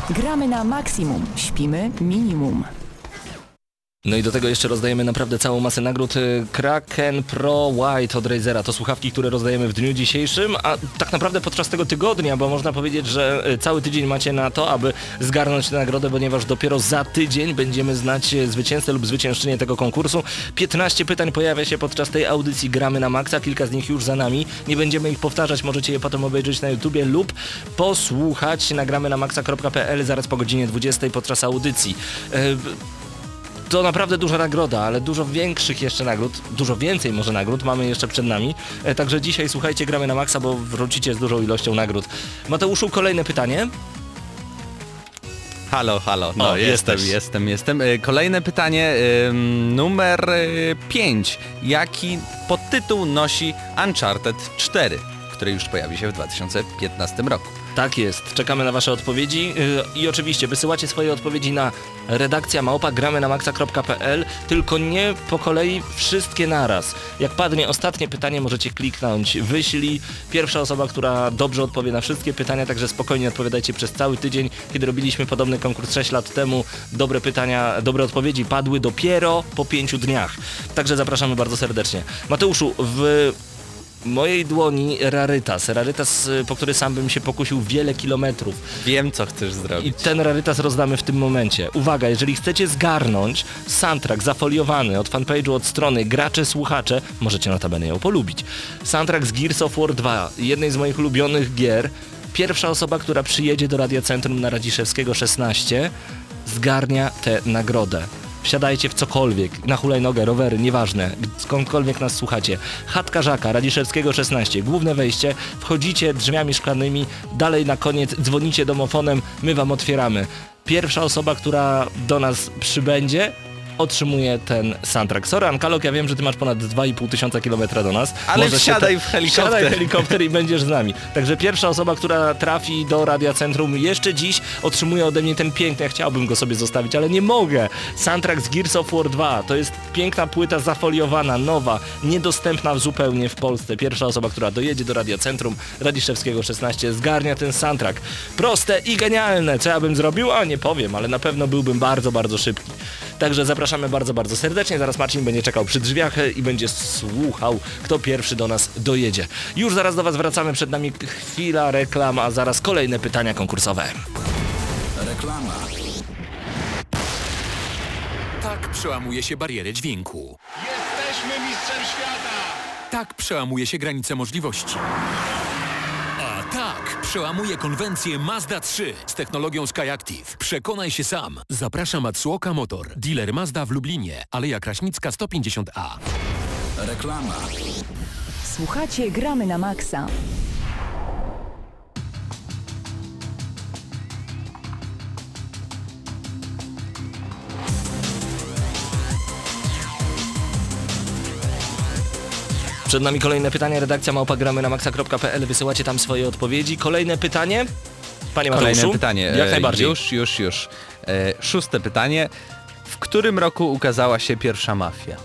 Gramy na maksimum, śpimy minimum. No i do tego jeszcze rozdajemy naprawdę całą masę nagród y, Kraken Pro White od Razera. To słuchawki, które rozdajemy w dniu dzisiejszym, a tak naprawdę podczas tego tygodnia, bo można powiedzieć, że y, cały tydzień macie na to, aby zgarnąć tę nagrodę, ponieważ dopiero za tydzień będziemy znać y, zwycięzcę lub zwyciężczynię tego konkursu. 15 pytań pojawia się podczas tej audycji Gramy na Maxa, kilka z nich już za nami. Nie będziemy ich powtarzać, możecie je potem obejrzeć na YouTubie lub posłuchać na gramy na maxa.pl zaraz po godzinie 20 podczas audycji. To naprawdę duża nagroda, ale dużo większych jeszcze nagród, dużo więcej może nagród mamy jeszcze przed nami. E, także dzisiaj słuchajcie, gramy na maksa, bo wrócicie z dużą ilością nagród. Mateuszu, kolejne pytanie. Halo, halo. No O, jestem, jesteś. jestem, jestem. Y, Kolejne pytanie, ym, numer 5. Jaki podtytuł nosi Uncharted 4, który już pojawi się w 2015 roku? Tak jest, czekamy na wasze odpowiedzi yy, i oczywiście wysyłacie swoje odpowiedzi na redakcja małpa gramy na maxa.pl, tylko nie po kolei wszystkie naraz. Jak padnie ostatnie pytanie, możecie kliknąć wyślij. Pierwsza osoba, która dobrze odpowie na wszystkie pytania, także spokojnie odpowiadajcie przez cały tydzień. Kiedy robiliśmy podobny konkurs 6 lat temu, dobre pytania, dobre odpowiedzi padły dopiero po pięciu dniach. Także zapraszamy bardzo serdecznie. Mateuszu, w mojej dłoni rarytas. Rarytas, y, po który sam bym się pokusił wiele kilometrów. Wiem, co chcesz I zrobić. ten rarytas rozdamy w tym momencie. Uwaga, jeżeli chcecie zgarnąć soundtrack zafoliowany od fanpage'u, od strony gracze, słuchacze, możecie notabene ją polubić. Soundtrack z Gears of War 2, jednej z moich ulubionych gier. Pierwsza osoba, która przyjedzie do Radiocentrum na Radziszewskiego 16, zgarnia tę nagrodę. Wsiadajcie w cokolwiek, na hulajnogę, rowery, nieważne, skądkolwiek nas słuchacie. Chatka Żaka, Radziszewskiego 16, główne wejście, wchodzicie drzwiami szklanymi, dalej na koniec dzwonicie domofonem, my wam otwieramy. Pierwsza osoba, która do nas przybędzie, otrzymuje ten soundtrack. Sorry Ankalok, ja wiem, że ty masz ponad 2,5 tysiąca kilometra do nas. Ale Może się wsiadaj w helikopter. Wsiadaj w helikopter i będziesz z nami. Także pierwsza osoba, która trafi do Radia Centrum jeszcze dziś otrzymuje ode mnie ten piękny, ja chciałbym go sobie zostawić, ale nie mogę. Soundtrack z Gears of War 2. To jest piękna płyta zafoliowana, nowa, niedostępna zupełnie w Polsce. Pierwsza osoba, która dojedzie do Radia Centrum Radiszewskiego 16 zgarnia ten soundtrack. Proste i genialne. Co ja bym zrobił? A nie powiem, ale na pewno byłbym bardzo, bardzo szybki. Także zapraszamy bardzo, bardzo serdecznie. Zaraz Marcin będzie czekał przy drzwiach i będzie słuchał, kto pierwszy do nas dojedzie. Już zaraz do Was wracamy. Przed nami chwila reklam, a zaraz kolejne pytania konkursowe. Reklama. Tak przełamuje się barierę dźwięku. Jesteśmy mistrzem świata! Tak przełamuje się granice możliwości. Przełamuje konwencję Mazda 3 z technologią Skyactiv. Przekonaj się sam. Zaprasza Matsuoka Motor, dealer Mazda w Lublinie, Aleja Kraśnicka 150A. Reklama. Słuchacie Gramy na maksa. Przed nami kolejne pytanie. Redakcja małpagramy na maxa.pl. Wysyłacie tam swoje odpowiedzi. Kolejne pytanie. Panie Kolejne Mateuszu. pytanie. Jak E, najbardziej. Już, już, już. E, szóste pytanie. W którym roku ukazała się pierwsza mafia?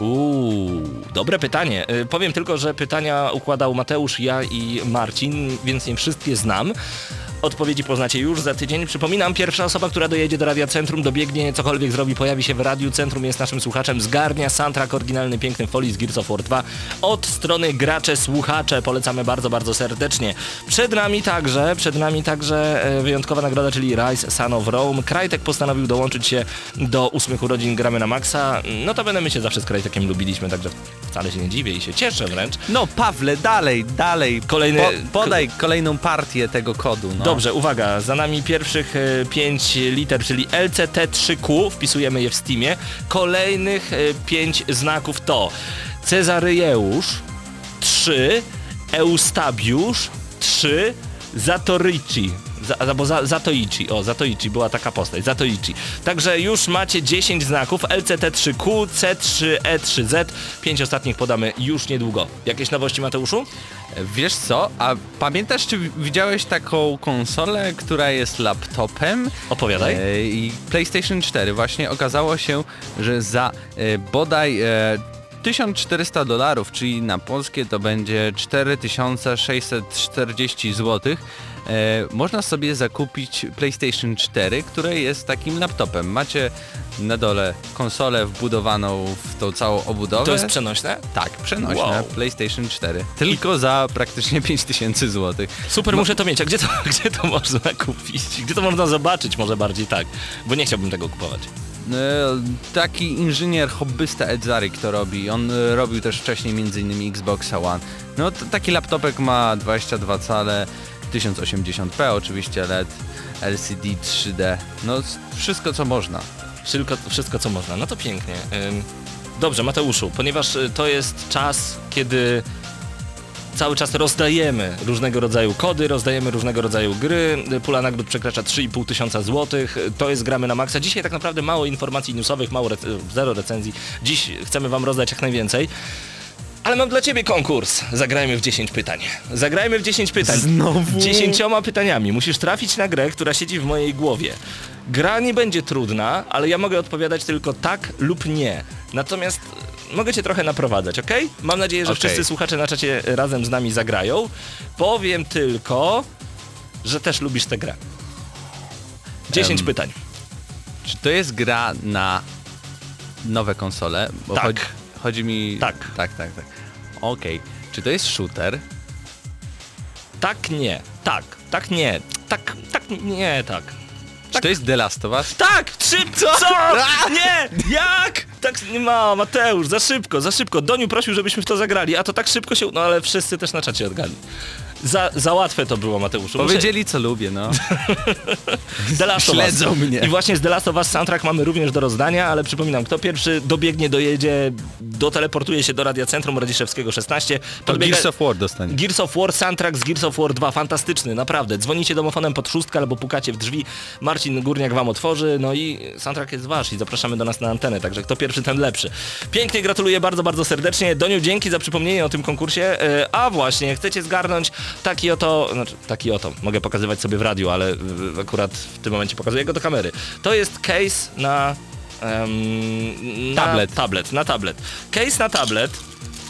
Uuu, dobre pytanie. Y, powiem tylko, że pytania układał Mateusz, ja i Marcin, więc nie wszystkie znam. Odpowiedzi poznacie już za tydzień. Przypominam, pierwsza osoba, która dojedzie do Radia Centrum, dobiegnie, cokolwiek zrobi, pojawi się w Radiu Centrum, jest naszym słuchaczem, zgarnia soundtrack oryginalny, piękny folii z Gears of War 2 od strony gracze, słuchacze. Polecamy bardzo, bardzo serdecznie. Przed nami także, przed nami także e, wyjątkowa nagroda, czyli Rise Son of Rome. Krajtek postanowił dołączyć się do ósmych urodzin Gramy na Maxa. No to będę my się zawsze z Krajtekiem lubiliśmy, także wcale się nie dziwię i się cieszę wręcz. No Pawle, dalej, dalej. Kolejny- Po, podaj kolejną partię tego kodu. No. Dobrze, uwaga, za nami pierwszych 5 liter, czyli LCT3Q, wpisujemy je w Steamie. Kolejnych 5 znaków to Cezaryjeusz 3, Eustabiusz 3, Zatorici. Za, albo za, Zatoichi, o Zatoichi, była taka postać, Zatoichi. Także już macie 10 znaków, LCT3Q, C3E3Z, 5 ostatnich podamy już niedługo. Jakieś nowości Mateuszu? Wiesz co, a pamiętasz, czy widziałeś taką konsolę, która jest laptopem? Opowiadaj. E, I PlayStation 4 właśnie okazało się, że za e, bodaj e, 1400 dolarów, czyli na polskie to będzie 4640 zł, E, można sobie zakupić PlayStation 4, które jest takim laptopem. Macie na dole konsolę wbudowaną w tą całą obudowę. To jest przenośne? Tak, przenośne Wow. PlayStation 4. Tylko za praktycznie 5000 zł. Super, muszę to mieć. A gdzie to, (laughs) gdzie to można kupić? Gdzie to można zobaczyć może bardziej tak? Bo nie chciałbym tego kupować. E, Taki inżynier, hobbysta Ed Zarik to robi. On e, robił też wcześniej m.in. Xboxa One. No taki laptopek ma 22 cale, 1080p oczywiście LED, LCD 3D. No wszystko co można. Wszystko, wszystko co można. No to pięknie. Dobrze, Mateuszu, ponieważ y, to jest czas, kiedy cały czas rozdajemy różnego rodzaju kody, rozdajemy różnego rodzaju gry. Y, Pula nagród przekracza 3,5 tysiąca złotych. Y, To jest Gramy na Maxa. Dzisiaj tak naprawdę mało informacji newsowych, mało rec- zero recenzji. Dziś chcemy wam rozdać jak najwięcej. Ale mam dla ciebie konkurs. Zagrajmy w 10 pytań. Zagrajmy w 10 pytań. Znowu? 10 pytaniami. Musisz trafić na grę, która siedzi w mojej głowie. Gra nie będzie trudna, ale ja mogę odpowiadać tylko tak lub nie. Natomiast e, mogę cię trochę naprowadzać, ok? Mam nadzieję, że Okej. wszyscy słuchacze na czacie razem z nami zagrają. Powiem tylko, że też lubisz tę grę. 10 Em, pytań. Czy to jest gra na nowe konsole? Bo Tak. Chodzi, mi... Tak. Tak, tak, tak. Okej. Czy to jest shooter? Tak, nie. Tak, tak, nie. Tak, tak, nie, tak. Czy to jest The Last of Us? Tak! Szybko! Co? (laughs) Nie! Jak? Tak nie ma, Mateusz, za szybko, za szybko. Doniu prosił, żebyśmy w to zagrali, a to tak szybko się... No ale wszyscy też na czacie odgali. Za, za łatwe to było, Mateuszu. Muszę- Powiedzieli co lubię, no. (laughs) The Last of Us. Śledzą mnie. I właśnie z The Last of Us soundtrack mamy również do rozdania, ale przypominam, kto pierwszy dobiegnie, dojedzie, doteleportuje się do Radia Centrum Radziszewskiego 16. To podbiega- Gears of War dostanie. Gears of War, soundtrack z Gears of War 2, fantastyczny, naprawdę. Dzwonicie domofonem pod szóstkę albo pukacie w drzwi, Marcin Górniak wam otworzy, no i soundtrack jest wasz i zapraszamy do nas na antenę, także kto pierwszy, ten lepszy. Pięknie gratuluję bardzo, bardzo serdecznie. Doniu, dzięki za przypomnienie o tym konkursie. E, A właśnie, chcecie zgarnąć taki oto, znaczy taki oto, mogę pokazywać sobie w radiu, ale y, akurat w tym momencie pokazuję go do kamery. To jest case na... em, na Tablet. tablet, na tablet. Case na tablet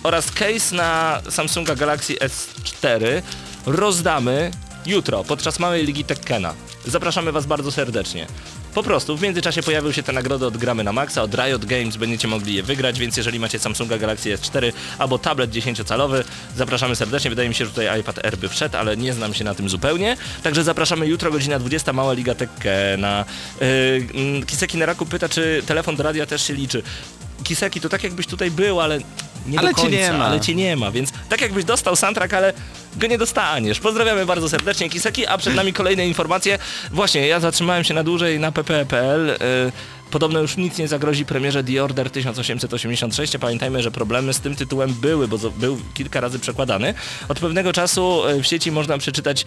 oraz case na Samsunga Galaxy S4 rozdamy jutro podczas małej ligi Tekkena. Zapraszamy Was bardzo serdecznie. Po prostu w międzyczasie pojawiły się te nagrody od Gramy na Maxa, od Riot Games, będziecie mogli je wygrać, więc jeżeli macie Samsunga Galaxy S4 albo tablet 10-calowy, zapraszamy serdecznie. Wydaje mi się, że tutaj iPad Air by wszedł, ale nie znam się na tym zupełnie. Także zapraszamy jutro, godzina 20, mała liga Tekkena. Yy, mm, Kiseki Neraku pyta, czy telefon do radia też się liczy. Kiseki, to tak jakbyś tutaj był, ale nie Ale do cię końca, nie ma. ale cię nie ma, więc tak jakbyś dostał soundtrack, ale go nie dostaniesz. Pozdrawiamy bardzo serdecznie Kiseki, a przed nami kolejne informacje. Właśnie, ja zatrzymałem się na dłużej na pp.pl. y, Podobno już nic nie zagrozi premierze The Order 1886. a Pamiętajmy, że problemy z tym tytułem były, bo był kilka razy przekładany. Od pewnego czasu y, w sieci można przeczytać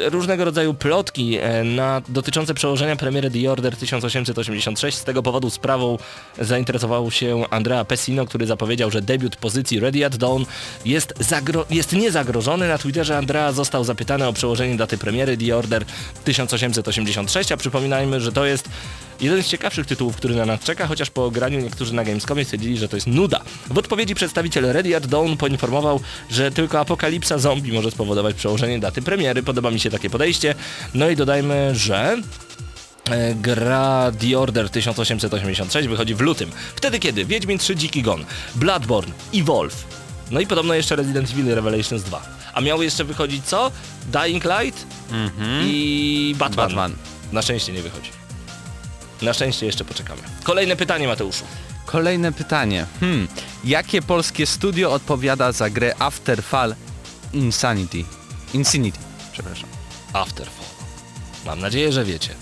różnego rodzaju plotki e, na, dotyczące przełożenia premiery The Order 1886. Z tego powodu sprawą zainteresował się Andrea Pessino, który zapowiedział, że debiut pozycji Ready at Dawn jest, zagro- jest niezagrożony. Na Twitterze Andrea został zapytany o przełożenie daty premiery The Order 1886, a przypominajmy, że to jest jeden z ciekawszych tytułów, który na nas czeka, chociaż po graniu niektórzy na Gamescomie stwierdzili, że to jest nuda. W odpowiedzi przedstawiciel Ready at Dawn poinformował, że tylko apokalipsa zombie może spowodować przełożenie daty premiery. Podoba mi się takie podejście. No i dodajmy, że e, gra The Order 1886 wychodzi w lutym. Wtedy kiedy Wiedźmin 3 Dziki Gon, Bloodborne, Evolve, no i podobno jeszcze Resident Evil Revelations 2. A miało jeszcze wychodzić co? Dying Light i Batman. Batman. Na szczęście nie wychodzi. Na szczęście jeszcze poczekamy. Kolejne pytanie Mateuszu. Kolejne pytanie. Hmm. Jakie polskie studio odpowiada za grę Afterfall Insanity? Insanity, przepraszam. Afterfall. Mam nadzieję, że wiecie.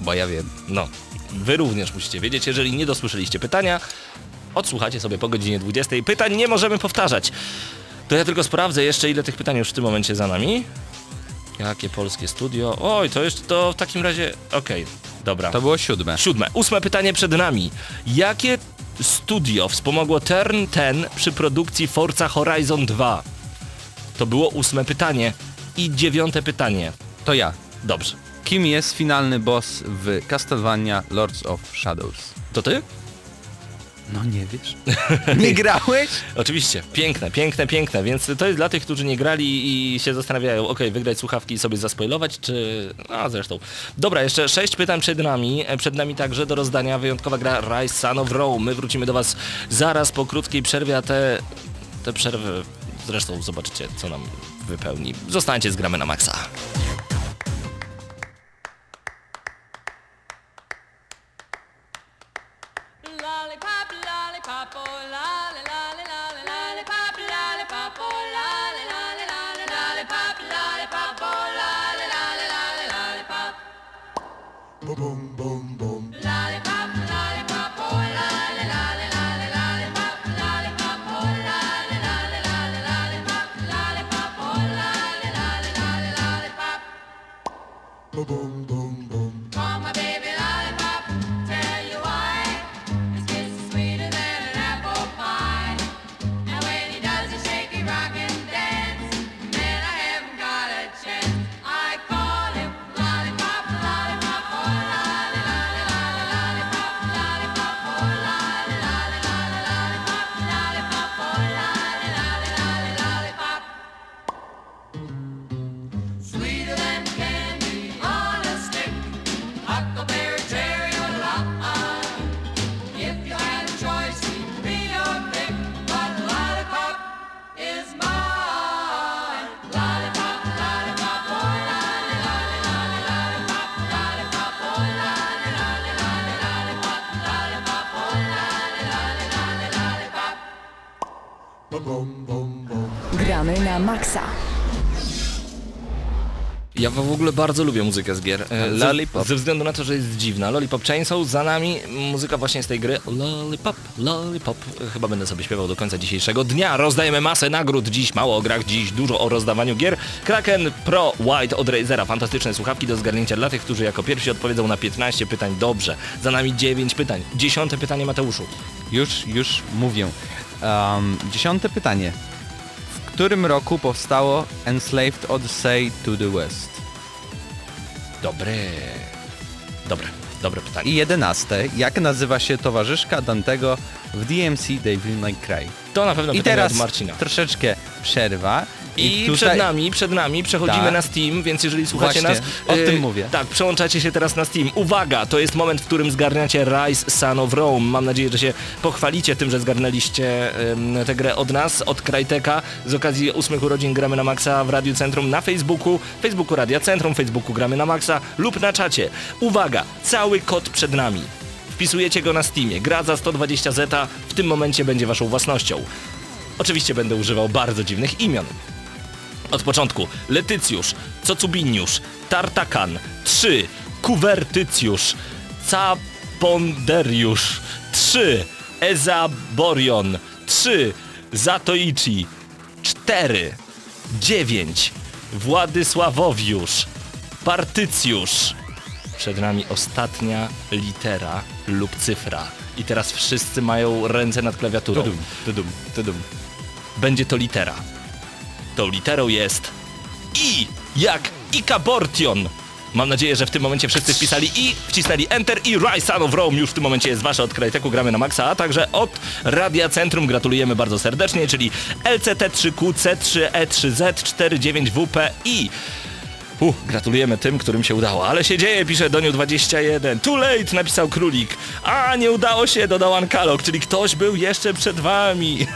Bo ja wiem. No, wy również musicie wiedzieć, jeżeli nie dosłyszeliście pytania, odsłuchacie sobie po godzinie 20. Pytań nie możemy powtarzać. To ja tylko sprawdzę jeszcze, ile tych pytań już w tym momencie za nami. Jakie polskie studio? Oj, to jeszcze to w takim razie... Okej, dobra. To było siódme. Siódme. Ósme pytanie przed nami. Jakie studio wspomogło Turn 10 przy produkcji Forza Horizon 2? To było ósme pytanie. I dziewiąte pytanie. To ja. Dobrze. Kim jest finalny boss w Castlevania Lords of Shadows? To ty? No nie wiesz? (laughs) Nie grałeś? Oczywiście, piękne, piękne, piękne, więc to jest dla tych, którzy nie grali i się zastanawiają, ok, wygrać słuchawki i sobie zaspoilować, czy... A zresztą. Dobra, jeszcze sześć pytań przed nami, E, przed nami także do rozdania wyjątkowa gra Rise Son of Rome. My wrócimy do Was zaraz po krótkiej przerwie, a te, te przerwy zresztą zobaczycie, co nam wypełni. Zostańcie z Gramy na Maxa. Lollipop, Ja w ogóle bardzo lubię muzykę z gier. E, ze- Lollipop. Ze względu na to, że jest dziwna. Lollipop Chainsaw, za nami muzyka właśnie z tej gry. Lollipop, Lollipop. E, Chyba będę sobie śpiewał do końca dzisiejszego dnia. Rozdajemy masę nagród. Dziś mało o grach, dziś dużo o rozdawaniu gier. Kraken Pro White od Razera. Fantastyczne słuchawki do zgarnięcia dla tych, którzy jako pierwsi odpowiedzą na 15 pytań. Dobrze. Za nami 9 pytań. Dziesiąte pytanie Mateuszu. Już, już mówię. Um, dziesiąte pytanie. W którym roku powstało Enslaved Odyssey to the West? Dobre. Dobre. Dobre pytanie. I jedenaste. Jak nazywa się towarzyszka Dantego w DMC Devil May Cry? To na pewno I pytanie teraz od Marcina. troszeczkę przerwa. I, tutaj- przed nami, przed nami przechodzimy Tak. na Steam, więc jeżeli słuchacie Właśnie, nas... o tym mówię. Tak, przełączacie się teraz na Steam. Uwaga, to jest moment, w którym zgarniacie Rise Son of Rome. Mam nadzieję, że się pochwalicie tym, że zgarnęliście tę grę od nas, od Krajteka. Z okazji ósmych urodzin gramy na Maxa w Radiu Centrum na Facebooku, Facebooku Radia Centrum, Facebooku gramy na Maxa lub na czacie. Uwaga, cały kod przed nami. Wpisujecie go na Steamie. Gra za 120 zeta w tym momencie będzie waszą własnością. Oczywiście będę używał bardzo dziwnych imion. Od początku. Letycjusz, Cocubiniusz, Tartakan, 3, Kuwertycjusz, Caponderiusz, 3, Ezaborion, 3, Zatoichi, 4, 9, Władysławowiusz, Partycjusz. Przed nami ostatnia litera lub cyfra. I teraz wszyscy mają ręce nad klawiaturą. Tudum, tudum, tudum. Będzie to litera. Tą literą jest I, jak Ikabortion. Mam nadzieję, że w tym momencie wszyscy wpisali I, wcisnęli Enter i Rise Son of Rome już w tym momencie jest wasze od Krajteku, gramy na maksa, a także od Radia Centrum gratulujemy bardzo serdecznie, czyli LCT3QC3E3Z49WPI. Uh, gratulujemy tym, którym się udało. Ale się dzieje, pisze Doniu21. Too late, napisał Królik. A, nie udało się, dodał Ankalok, czyli ktoś był jeszcze przed wami.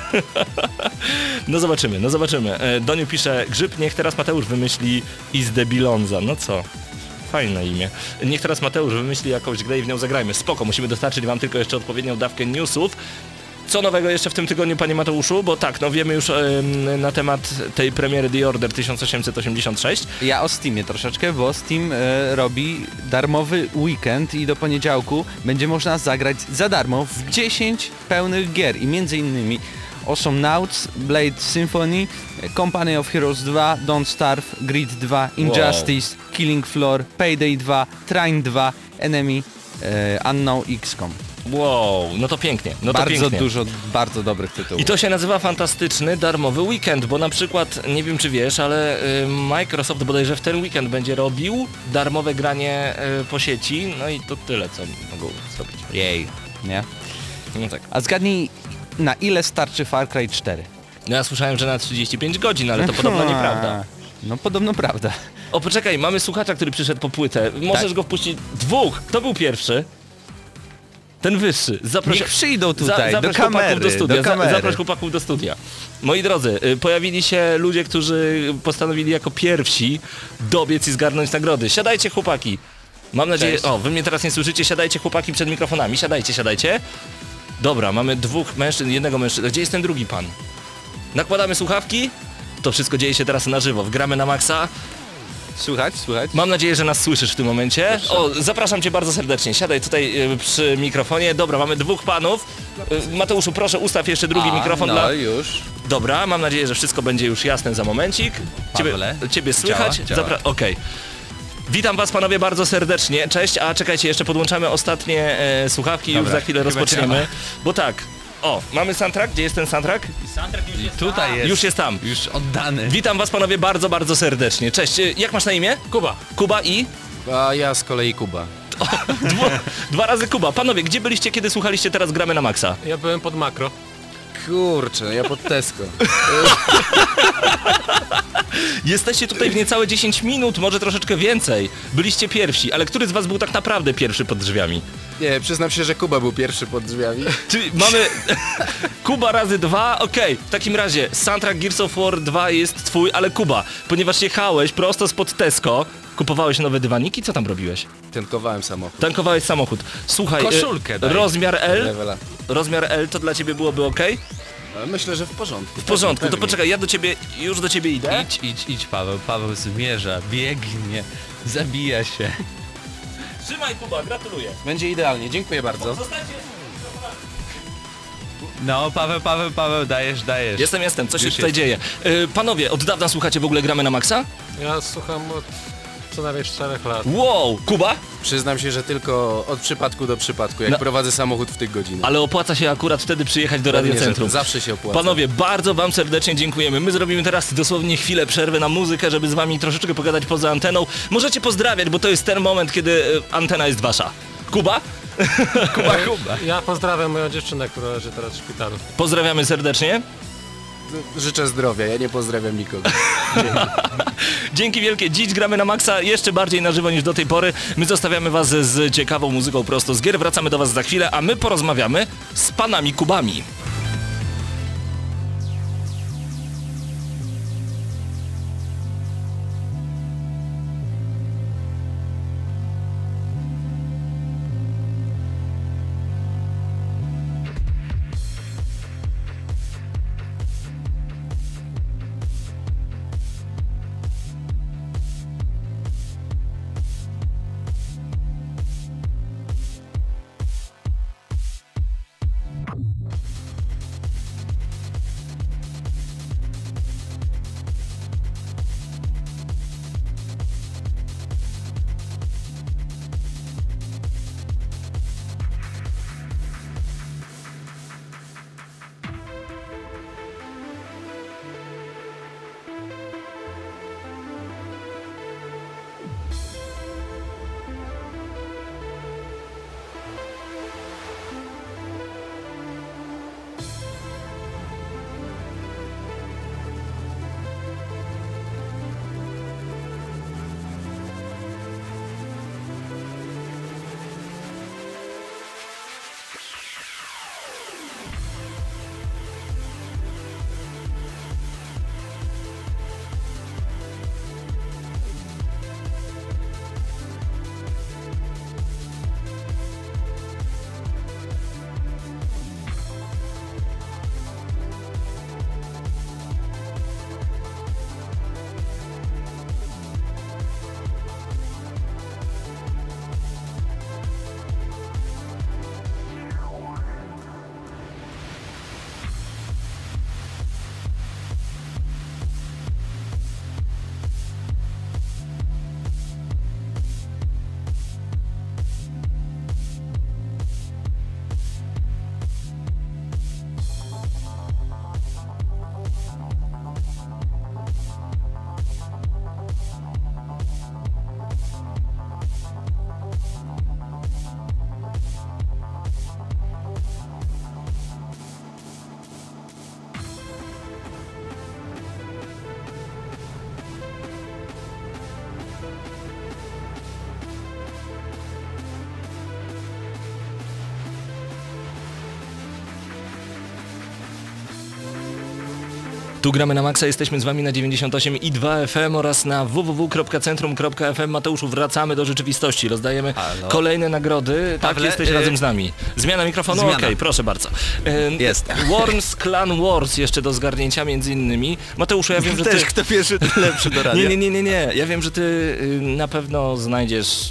(laughs) no zobaczymy, no zobaczymy. E, Doniu pisze, Grzyb, niech teraz Mateusz wymyśli Is Debilonza. No co? Fajne imię. Niech teraz Mateusz wymyśli jakąś grę i w nią zagrajmy. Spoko, musimy dostarczyć wam tylko jeszcze odpowiednią dawkę newsów. Co nowego jeszcze w tym tygodniu, panie Mateuszu? Bo tak, no wiemy już em, na temat tej premiery The Order 1886. Ja o Steamie troszeczkę, bo Steam e, robi darmowy weekend i do poniedziałku będzie można zagrać za darmo w 10 pełnych gier i między innymi Awesome Nauts, Blade Symphony, Company of Heroes 2, Don't Starve, Grid 2, Injustice, Killing Floor, Payday 2, Train 2, Enemy, e, Unknown XCOM. Wow, no to pięknie, no to bardzo pięknie. dużo bardzo dobrych tytułów. I to się nazywa fantastyczny darmowy weekend, bo na przykład, nie wiem czy wiesz, ale y, Microsoft bodajże w ten weekend będzie robił darmowe granie y, po sieci, no i to tyle, co mogą zrobić. Jej, nie? No tak. A zgadnij, na ile starczy Far Cry 4? No ja słyszałem, że na 35 godzin, ale to podobno (laughs) nieprawda. No podobno prawda. O, poczekaj, mamy słuchacza, który przyszedł po płytę. Możesz Tak. go wpuścić. Dwóch! To był pierwszy. Ten wyższy. Zaproś... Niech przyjdą tutaj, do zaproś kamery, do studia. do Za- kamery. Zaproś chłopaków do studia. Moi drodzy, y, pojawili się ludzie, którzy postanowili jako pierwsi dobiec i zgarnąć nagrody. Siadajcie chłopaki. Mam nadzieję... Cześć. O, wy mnie teraz nie słyszycie. Siadajcie chłopaki przed mikrofonami. Siadajcie, siadajcie. Dobra, mamy dwóch mężczyzn, jednego mężczyzny. Gdzie jest ten drugi pan? Nakładamy słuchawki. To wszystko dzieje się teraz na żywo. Wgramy na maksa. Słuchać, słuchać. Mam nadzieję, że nas słyszysz w tym momencie. O, zapraszam cię bardzo serdecznie. Siadaj tutaj y, przy mikrofonie. Dobra, mamy dwóch panów. Y, Mateuszu, proszę ustaw jeszcze drugi A, mikrofon no dla... już. Dobra, mam nadzieję, że wszystko będzie już jasne za momencik. Ciebie, Pawle? ciebie słychać? Działa? Działa. Zapra- Okej. Witam was panowie bardzo serdecznie. Cześć, a czekajcie, jeszcze podłączamy ostatnie e, słuchawki i już Dobra, za chwilę chyba rozpoczniemy. Bo tak, o, mamy soundtrack. Gdzie jest ten soundtrack? I tutaj jest. Już jest tam. Już oddany. Witam was panowie bardzo, bardzo serdecznie. Cześć, y, jak masz na imię? Kuba. Kuba i? A ja z kolei Kuba. (laughs) Dwa, dwa razy Kuba. Panowie, gdzie byliście, kiedy słuchaliście teraz gramy na maksa? Ja byłem pod makro. Kurczę, ja pod Tesco. (laughs) Jesteście tutaj w niecałe 10 minut, może troszeczkę więcej. Byliście pierwsi, ale który z was był tak naprawdę pierwszy pod drzwiami? Nie, przyznam się, że Kuba był pierwszy pod drzwiami. Czyli mamy (laughs) Kuba razy dwa, okej. W takim razie soundtrack Gears of War 2 jest twój, ale Kuba, ponieważ jechałeś prosto spod Tesco, kupowałeś nowe dywaniki, co tam robiłeś? Tankowałem samochód. Tankowałeś samochód. Słuchaj, Koszulkę y, daj. rozmiar L, Rewela. rozmiar L to dla ciebie byłoby ok? Ale myślę, że w porządku. W porządku, to poczekaj, ja do ciebie, już do ciebie idę. Idź, idź, idź Paweł. Paweł zmierza, biegnie, zabija się. Trzymaj Kuba, gratuluję. Będzie idealnie, dziękuję bardzo. No, Paweł, Paweł, Paweł, dajesz, dajesz. Jestem, jestem, co się Już tutaj jest. dzieje? Y, panowie, od dawna słuchacie w ogóle gramy na maksa? Ja słucham od co najmniej 4 lat. Wow, Kuba? Przyznam się, że tylko od przypadku do przypadku, jak No. prowadzę samochód w tych godzinach. Ale opłaca się akurat wtedy przyjechać do Pewnie, że radiocentrum. Zawsze się opłaca. Panowie, bardzo wam serdecznie dziękujemy. My zrobimy teraz dosłownie chwilę przerwy na muzykę, żeby z wami troszeczkę pogadać poza anteną. Możecie pozdrawiać, bo to jest ten moment, kiedy e, antena jest wasza. Kuba? (laughs) Kuba, Kuba. Ja pozdrawiam moją dziewczynę, która leży teraz w szpitalu. Pozdrawiamy serdecznie. Życzę zdrowia, ja nie pozdrawiam nikogo. (laughs) Dzięki wielkie. Dziś gramy na maksa jeszcze bardziej na żywo niż do tej pory. My zostawiamy was z ciekawą muzyką prosto z gier. Wracamy do was za chwilę, a my porozmawiamy z panami Kubami. Tu gramy na maksa, jesteśmy z wami na 98 i 2 FM oraz na www.centrum.fm. Mateuszu, wracamy do rzeczywistości. Rozdajemy Halo. kolejne nagrody. Tak, Pawle, jesteś y- razem z nami. Zmiana mikrofonu? Okej, Zmiana. proszę bardzo. Ym, Jest. Worms Clan Wars jeszcze do zgarnięcia między innymi. Mateuszu, ja wiem, że ty... Też kto pierwszy, lepszy do radia. (laughs) Nie, nie, nie, nie, nie. Ja wiem, że ty y, na pewno znajdziesz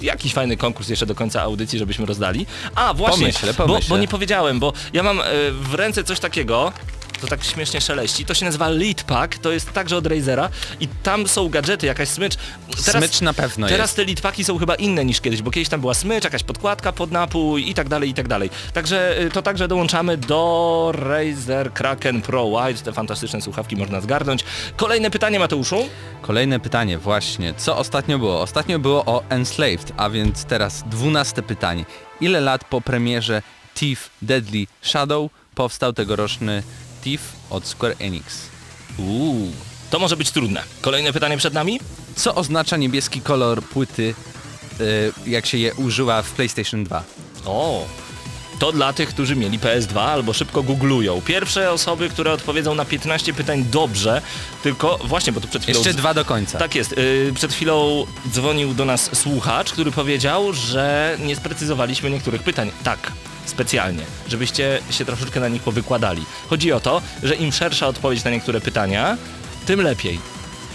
jakiś fajny konkurs jeszcze do końca audycji, żebyśmy rozdali. A, właśnie, Pomyślę, bo, pomyślę. bo nie powiedziałem, bo ja mam y, w ręce coś takiego, to tak śmiesznie szeleści, to się nazywa Lead Pack, to jest także od Razera i tam są gadżety, jakaś smycz. Smycz na pewno Teraz jest. te Lead Packi są chyba inne niż kiedyś, bo kiedyś tam była smycz, jakaś podkładka pod napój i tak dalej, i tak dalej. Także y, to także dołączamy do Razer Kraken Pro White, te fantastyczne słuchawki można zgarnąć. Kolejne pytanie Mateuszu. Kolejne pytanie właśnie. Co ostatnio było? Ostatnio było o Enslaved, a więc teraz dwunaste pytanie. Ile lat po premierze Thief Deadly Shadow powstał tegoroczny Od Square Enix? Uuu, to może być trudne. Kolejne pytanie przed nami? Co oznacza niebieski kolor płyty, y, jak się je używa w PlayStation 2? O, to dla tych, którzy mieli PS2 albo szybko googlują. Pierwsze osoby, które odpowiedzą na 15 pytań dobrze, tylko właśnie, bo tu przed chwilą... Jeszcze dwa do końca. Tak jest. Yy, przed chwilą dzwonił do nas słuchacz, który powiedział, że nie sprecyzowaliśmy niektórych pytań. Tak, specjalnie, żebyście się troszeczkę na nich powykładali. Chodzi o to, że im szersza odpowiedź na niektóre pytania, tym lepiej.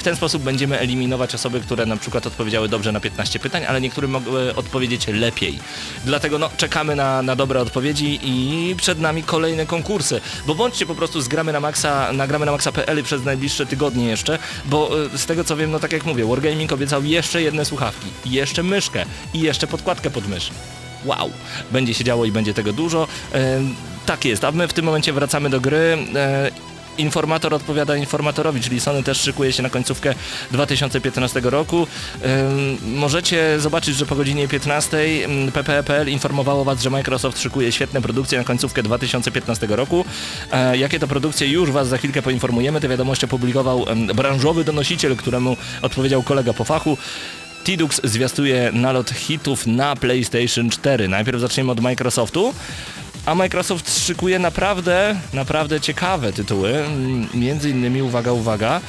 W ten sposób będziemy eliminować osoby, które na przykład odpowiedziały dobrze na 15 pytań, ale niektóre mogły odpowiedzieć lepiej. Dlatego no, czekamy na, na dobre odpowiedzi i przed nami kolejne konkursy. Bo bądźcie po prostu z gramy na maxa, na gramy na maxa.pl przez najbliższe tygodnie jeszcze, bo y, z tego co wiem, no tak jak mówię, Wargaming obiecał jeszcze jedne słuchawki, jeszcze myszkę i jeszcze podkładkę pod mysz. Wow, będzie się działo i będzie tego dużo. Tak jest, a my w tym momencie wracamy do gry. E, Informator odpowiada informatorowi, czyli Sony też szykuje się na końcówkę 2015 roku. Możecie zobaczyć, że po godzinie 15 ym, PPE.pl informowało Was, że Microsoft szykuje świetne produkcje na końcówkę 2015 roku. E, jakie to produkcje już Was za chwilkę poinformujemy. Te wiadomości opublikował branżowy donosiciel, któremu odpowiedział kolega po fachu. Tidux zwiastuje nalot hitów na PlayStation 4. Najpierw zaczniemy od Microsoftu. A Microsoft szykuje naprawdę, naprawdę ciekawe tytuły. Między innymi, uwaga, uwaga,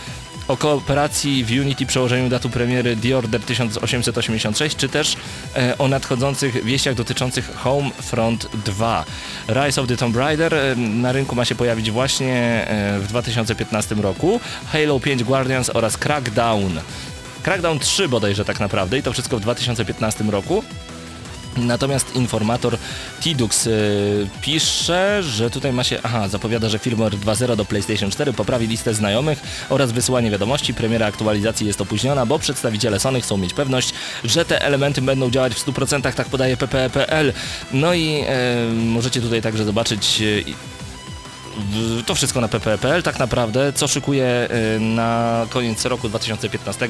o kooperacji w Unity przełożeniu datu premiery The Order 1886, czy też e, o nadchodzących wieściach dotyczących Homefront 2. Rise of the Tomb Raider e, na rynku ma się pojawić właśnie e, w 2015 roku. Halo 5 Guardians oraz Crackdown. Crackdown 3 bodajże tak naprawdę i to wszystko w 2015 roku. Natomiast informator Tidux y, pisze, że tutaj ma się, aha, zapowiada, że firmware 2.0 do PlayStation 4 poprawi listę znajomych oraz wysyłanie wiadomości. Premiera aktualizacji jest opóźniona, bo przedstawiciele Sony chcą mieć pewność, że te elementy będą działać w 100%, tak podaje PPE.pl. No i e, możecie tutaj także zobaczyć w- to wszystko na pp.pl tak naprawdę, co szykuje y, na koniec roku 2015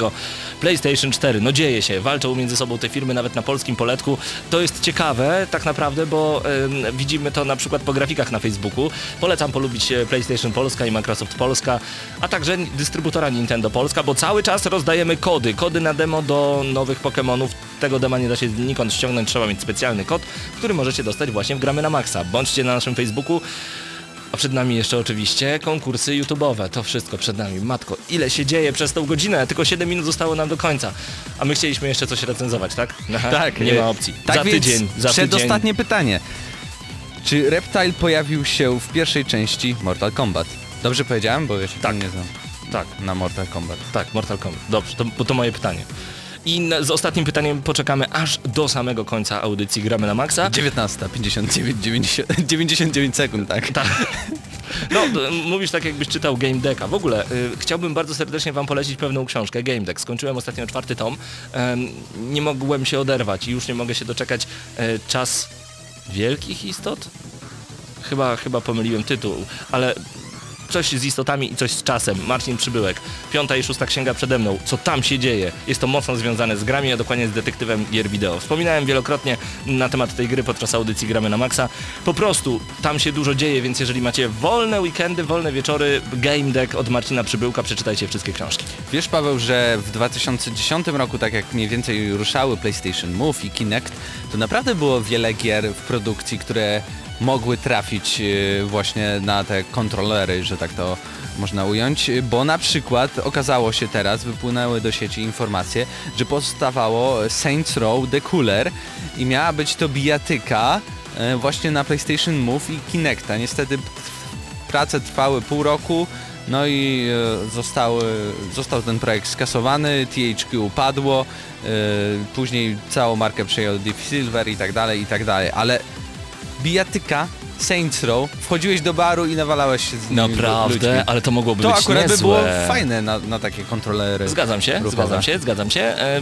PlayStation 4. No dzieje się, walczą między sobą te firmy nawet na polskim poletku. To jest ciekawe tak naprawdę, bo widzimy to na przykład po grafikach na Facebooku. Polecam polubić e, PlayStation Polska i Microsoft Polska, a także dystrybutora Nintendo Polska, bo cały czas rozdajemy kody, kody na demo do nowych Pokémonów. Tego dema nie da się nikąd ściągnąć, trzeba mieć specjalny kod, który możecie dostać właśnie w Gramy na Maxa. Bądźcie na naszym Facebooku, a przed nami jeszcze oczywiście konkursy YouTube'owe. To wszystko przed nami. Matko, ile się dzieje przez tą godzinę? Tylko 7 minut zostało nam do końca. A my chcieliśmy jeszcze coś recenzować, tak? Aha, Tak, Nie ma opcji. Tak za więc tydzień, za tydzień. Przedostatnie pytanie. Czy Reptile pojawił się w pierwszej części Mortal Kombat? Dobrze powiedziałem, bo Tak. tak. nie znam Tak, na Mortal Kombat. tak, Mortal Kombat. Dobrze, to, bo to moje pytanie. I na, z ostatnim pytaniem poczekamy aż do samego końca audycji Gramy na Maxa. 19, 59, 90, 99 sekund, tak? Tak. No, mówisz tak, jakbyś czytał Game Decka. W ogóle y, chciałbym bardzo serdecznie Wam polecić pewną książkę, Game Deck. Skończyłem ostatnio czwarty tom. Em, nie mogłem się oderwać i już nie mogę się doczekać. E, czas wielkich istot? Chyba, chyba pomyliłem tytuł, ale coś z istotami i coś z czasem. Marcin Przybyłek. Piąta i szósta księga przede mną. Co tam się dzieje? Jest to mocno związane z grami, a dokładnie z detektywem gier wideo. Wspominałem wielokrotnie na temat tej gry podczas audycji Gramy na Maxa. Po prostu tam się dużo dzieje, więc jeżeli macie wolne weekendy, wolne wieczory, Game Deck od Marcina Przybyłka, przeczytajcie wszystkie książki. Wiesz Paweł, że w 2010 roku, tak jak mniej więcej ruszały PlayStation Move i Kinect, to naprawdę było wiele gier w produkcji, które mogły trafić e, właśnie na te kontrolery, że tak to można ująć, bo na przykład okazało się teraz, wypłynęły do sieci informacje, że powstawało Saints Row The Cooler i miała być to bijatyka e, właśnie na PlayStation Move i Kinecta. Niestety prace trwały pół roku, no i e, zostały, został ten projekt skasowany, THQ upadło, później całą markę przejął Deep Silver i tak dalej, i tak dalej, ale bijatyka Saints Row, wchodziłeś do baru i nawalałeś się z nimi Naprawdę, ludźmi. ale to mogłoby To być akurat niezłe. by było fajne na, na takie kontrolery. Zgadzam się, ruchowe. zgadzam się, zgadzam się. E,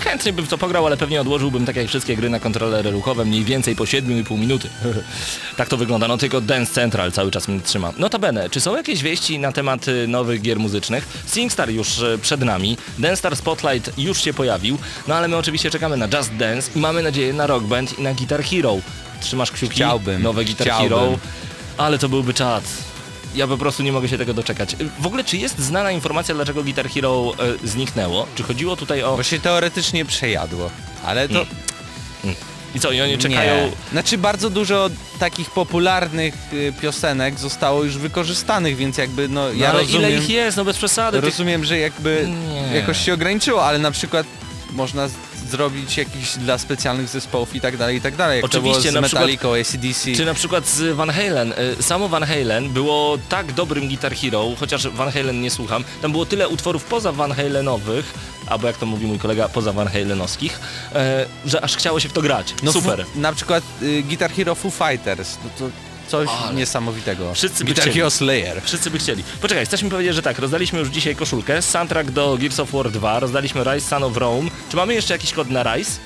chętnie bym to pograł, ale pewnie odłożyłbym tak jak wszystkie gry na kontrolery ruchowe mniej więcej po 7,5 minuty. (laughs) tak to wygląda, no tylko Dance Central cały czas mnie trzyma. Notabene, czy są jakieś wieści na temat y, nowych gier muzycznych? SingStar już y, przed nami, Dance Star Spotlight już się pojawił, no ale my oczywiście czekamy na Just Dance i mamy nadzieję na Rock Band i na Guitar Hero. Trzymasz kciuki? Chciałbym, Nowe Guitar chciałbym. Hero. Ale to byłby czad. Ja po prostu nie mogę się tego doczekać. W ogóle, czy jest znana informacja, dlaczego Guitar Hero e, zniknęło? Czy chodziło tutaj o... Bo się teoretycznie przejadło, ale to... I co, i oni czekają... Nie. Znaczy bardzo dużo takich popularnych y, piosenek zostało już wykorzystanych, więc jakby no No, ja ale rozumiem, ile ich jest? No bez przesady. Rozumiem, że jakby Nie. jakoś się ograniczyło, ale na przykład można zrobić jakiś dla specjalnych zespołów i tak dalej, i tak dalej. Jak Oczywiście, to było na z ACDC. Czy na przykład z Van Halen. E, Samo Van Halen było tak dobrym Guitar Hero, chociaż Van Halen nie słucham. Tam było tyle utworów poza Van Halenowych, albo jak to mówi mój kolega, poza Van Halenowskich, e, że aż chciało się w to grać. No Super. Na przykład y, Guitar Hero Foo Fighters, no to coś Ale- niesamowitego. Wszyscy by Guitar chcieli. Hero Slayer. Wszyscy by chcieli. Poczekaj, chcesz mi powiedzieć, że tak, rozdaliśmy już dzisiaj koszulkę, soundtrack do Gears of War 2, rozdaliśmy Rise Son of Rome. Czy mamy jeszcze jakiś kod na Rise?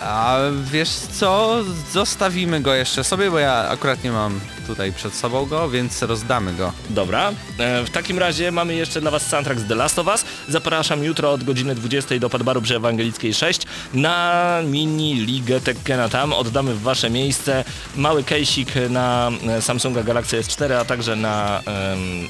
A wiesz co, zostawimy go jeszcze sobie, bo ja akurat nie mam tutaj przed sobą go, więc rozdamy go. Dobra, e, w takim razie mamy jeszcze dla Was soundtrack z The Last of Us. Zapraszam jutro od godziny 20 do Padbaru przy Ewangelickiej 6 na mini ligę Tekkena tam. Oddamy w Wasze miejsce mały kejsik na e, Samsunga Galaxy S4, a także na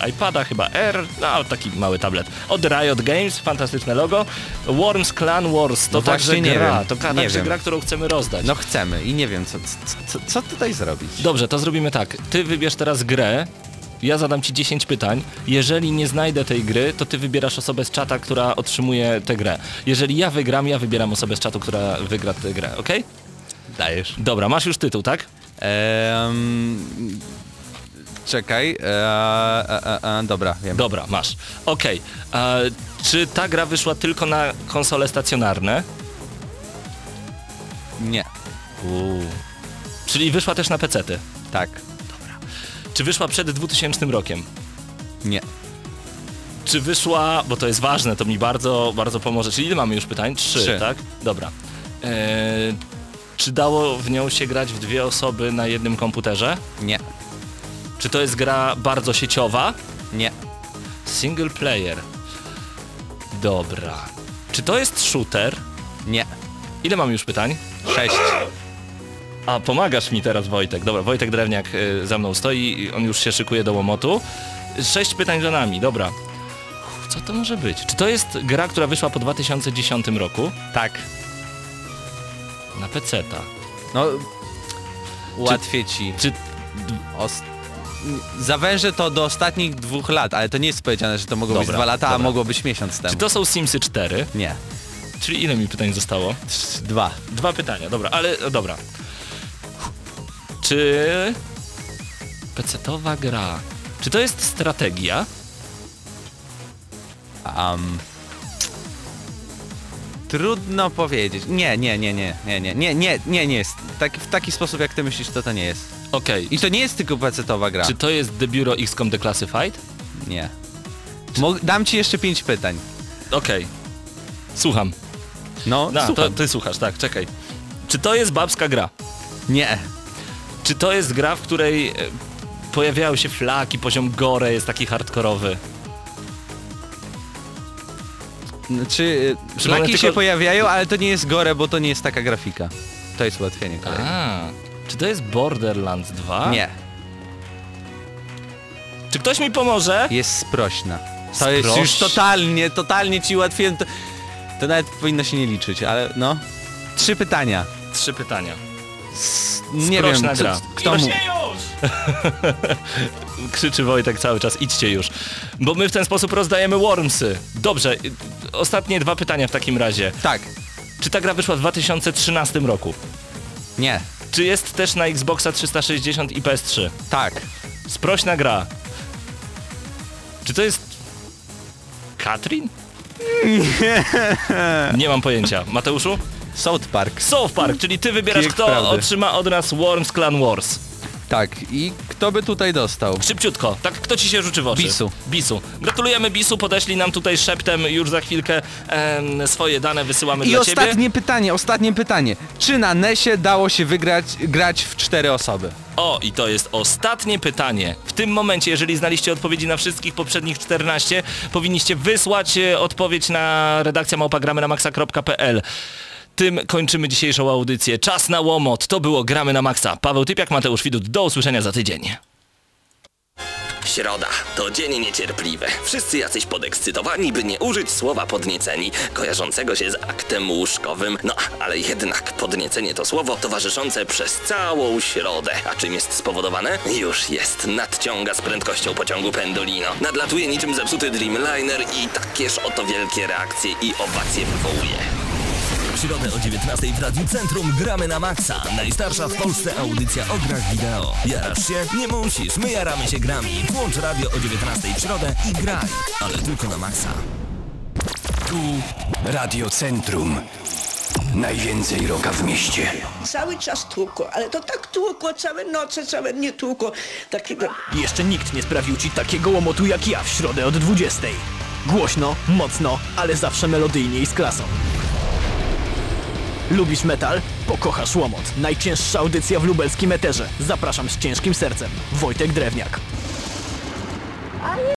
iPada chyba R, no taki mały tablet. Od Riot Games, fantastyczne logo. Worms Clan Wars, to No także nie gra, wiem, to także gra, którą chcemy rozdać. No chcemy i nie wiem co, co, co tutaj zrobić. Dobrze, to zrobimy tak. Ty wybierz teraz grę. Ja zadam ci 10 pytań. Jeżeli nie znajdę tej gry, to ty wybierasz osobę z czata, która otrzymuje tę grę. Jeżeli ja wygram, ja wybieram osobę z czatu, która wygra tę grę, ok? Dajesz. Dobra, masz już tytuł, tak? Ehm, czekaj, e, e, e, e, dobra, wiem. Dobra, masz. Okej. A Czy ta gra wyszła tylko na konsole stacjonarne? Nie, Czyli wyszła też na PC-ty? tak, Czy wyszła przed 2000 rokiem? nie. Czy wyszła, bo to jest ważne, to mi bardzo, bardzo pomoże. Czyli ile mamy już pytań? Trzy, Trzy. tak? Dobra. Eee, czy dało w nią się grać w dwie osoby na jednym komputerze? Nie, Czy to jest gra bardzo sieciowa? nie, Single player. Dobra. Czy to jest shooter? nie. Ile mam już pytań? Sześć. A, pomagasz mi teraz Wojtek. Dobra, Wojtek Drewniak y, za mną stoi, on już się szykuje do łomotu. Sześć pytań za nami, dobra. Uff, Co to może być? Czy to jest gra, która wyszła po 2010 roku? Tak. Na PC-ta. No, ułatwię ci. Czy Os- Zawężę to do ostatnich dwóch lat, ale to nie jest powiedziane, że to mogło być Dobra, dwa lata, a dobra. mogło być miesiąc temu. Czy to są Simsy 4? Nie. Czyli ile mi pytań zostało? Dwa. Dwa pytania, dobra, ale dobra. Czy PC-towa gra? Czy to jest strategia? Um, trudno powiedzieć. Nie, nie, nie, nie, nie, nie, nie, nie, nie, nie jest. Tak, w taki sposób jak ty myślisz, to to nie jest. Okej. I to nie jest tylko pecetowa gra. Czy to jest The Bureau XCOM Declassified? Nie. Mo- dam ci jeszcze pięć pytań. Okej. Słucham. No, No, to słucham. ty słuchasz, tak, czekaj. Czy to jest babska gra? Nie. Czy to jest gra, w której e, pojawiają się flaki, poziom gore jest taki hardkorowy? Czy y, Czy szlaki one się tylko- pojawiają, ale to nie jest gore, bo to nie jest taka grafika. To jest ułatwienie kolegi. A, czy to jest Borderlands 2? Nie. Czy ktoś mi pomoże? Jest sprośna. To jest już totalnie, totalnie ci ułatwiłem. To, to nawet powinno się nie liczyć, ale no. Trzy pytania. Trzy pytania. Nie Sprośna wiem, gra. co, kto mu... (laughs) Krzyczy Wojtek cały czas, idźcie już. Bo my w ten sposób rozdajemy Wormsy. Dobrze, y, ostatnie dwa pytania w takim razie. Tak, Czy ta gra wyszła w 2013 roku? nie, Czy jest też na Xboxa 360 i PS3? tak. Sprośna gra. Czy to jest... Katrin? (laughs) Nie mam pojęcia. Mateuszu? South Park. South Park, czyli ty wybierasz, Kijek kto prawdy. otrzyma od nas Worms Clan Wars. Tak, i kto by tutaj dostał? Szybciutko, tak kto ci się rzuci w oczy? Bisu. Bisu. Gratulujemy Bisu, podeślij nam tutaj szeptem już za chwilkę em, swoje dane wysyłamy I dla ostatnie ciebie. pytanie, ostatnie pytanie. Czy na NESie dało się wygrać, grać w cztery osoby? O, i to jest ostatnie pytanie. W tym momencie, jeżeli znaliście odpowiedzi na wszystkich poprzednich 14, powinniście wysłać e, odpowiedź na redakcja małpagramy na maxa.pl. Tym kończymy dzisiejszą audycję. Czas na łomot. To było Gramy na Maxa. Paweł Typiak, Mateusz Widut. Do usłyszenia za tydzień. Środa to dzień niecierpliwy. Wszyscy jacyś podekscytowani, by nie użyć słowa podnieceni, kojarzącego się z aktem łóżkowym. No, ale jednak podniecenie to słowo towarzyszące przez całą środę. A czym jest spowodowane? Już jest. Nadciąga z prędkością pociągu Pendolino. Nadlatuje niczym zepsuty Dreamliner i takież oto wielkie reakcje i owacje wywołuje. W środę o 19 w Radiu Centrum gramy na maksa. Najstarsza w Polsce audycja o grach wideo. Jarasz się? Nie musisz, my jaramy się grami. Włącz radio o 19 w środę i graj. Ale tylko na maksa. Tu Radio Centrum. Najwięcej roka w mieście. Cały czas tłukło, ale to tak tłukło, całe noce, całe dnie tłukło. Takiego... Jeszcze nikt nie sprawił ci takiego łomotu jak ja w środę od 20. Głośno, mocno, ale zawsze melodyjnie i z klasą. Lubisz metal? Pokochasz łomot. Najcięższa audycja w lubelskim eterze. Zapraszam z ciężkim sercem. Wojtek Drewniak.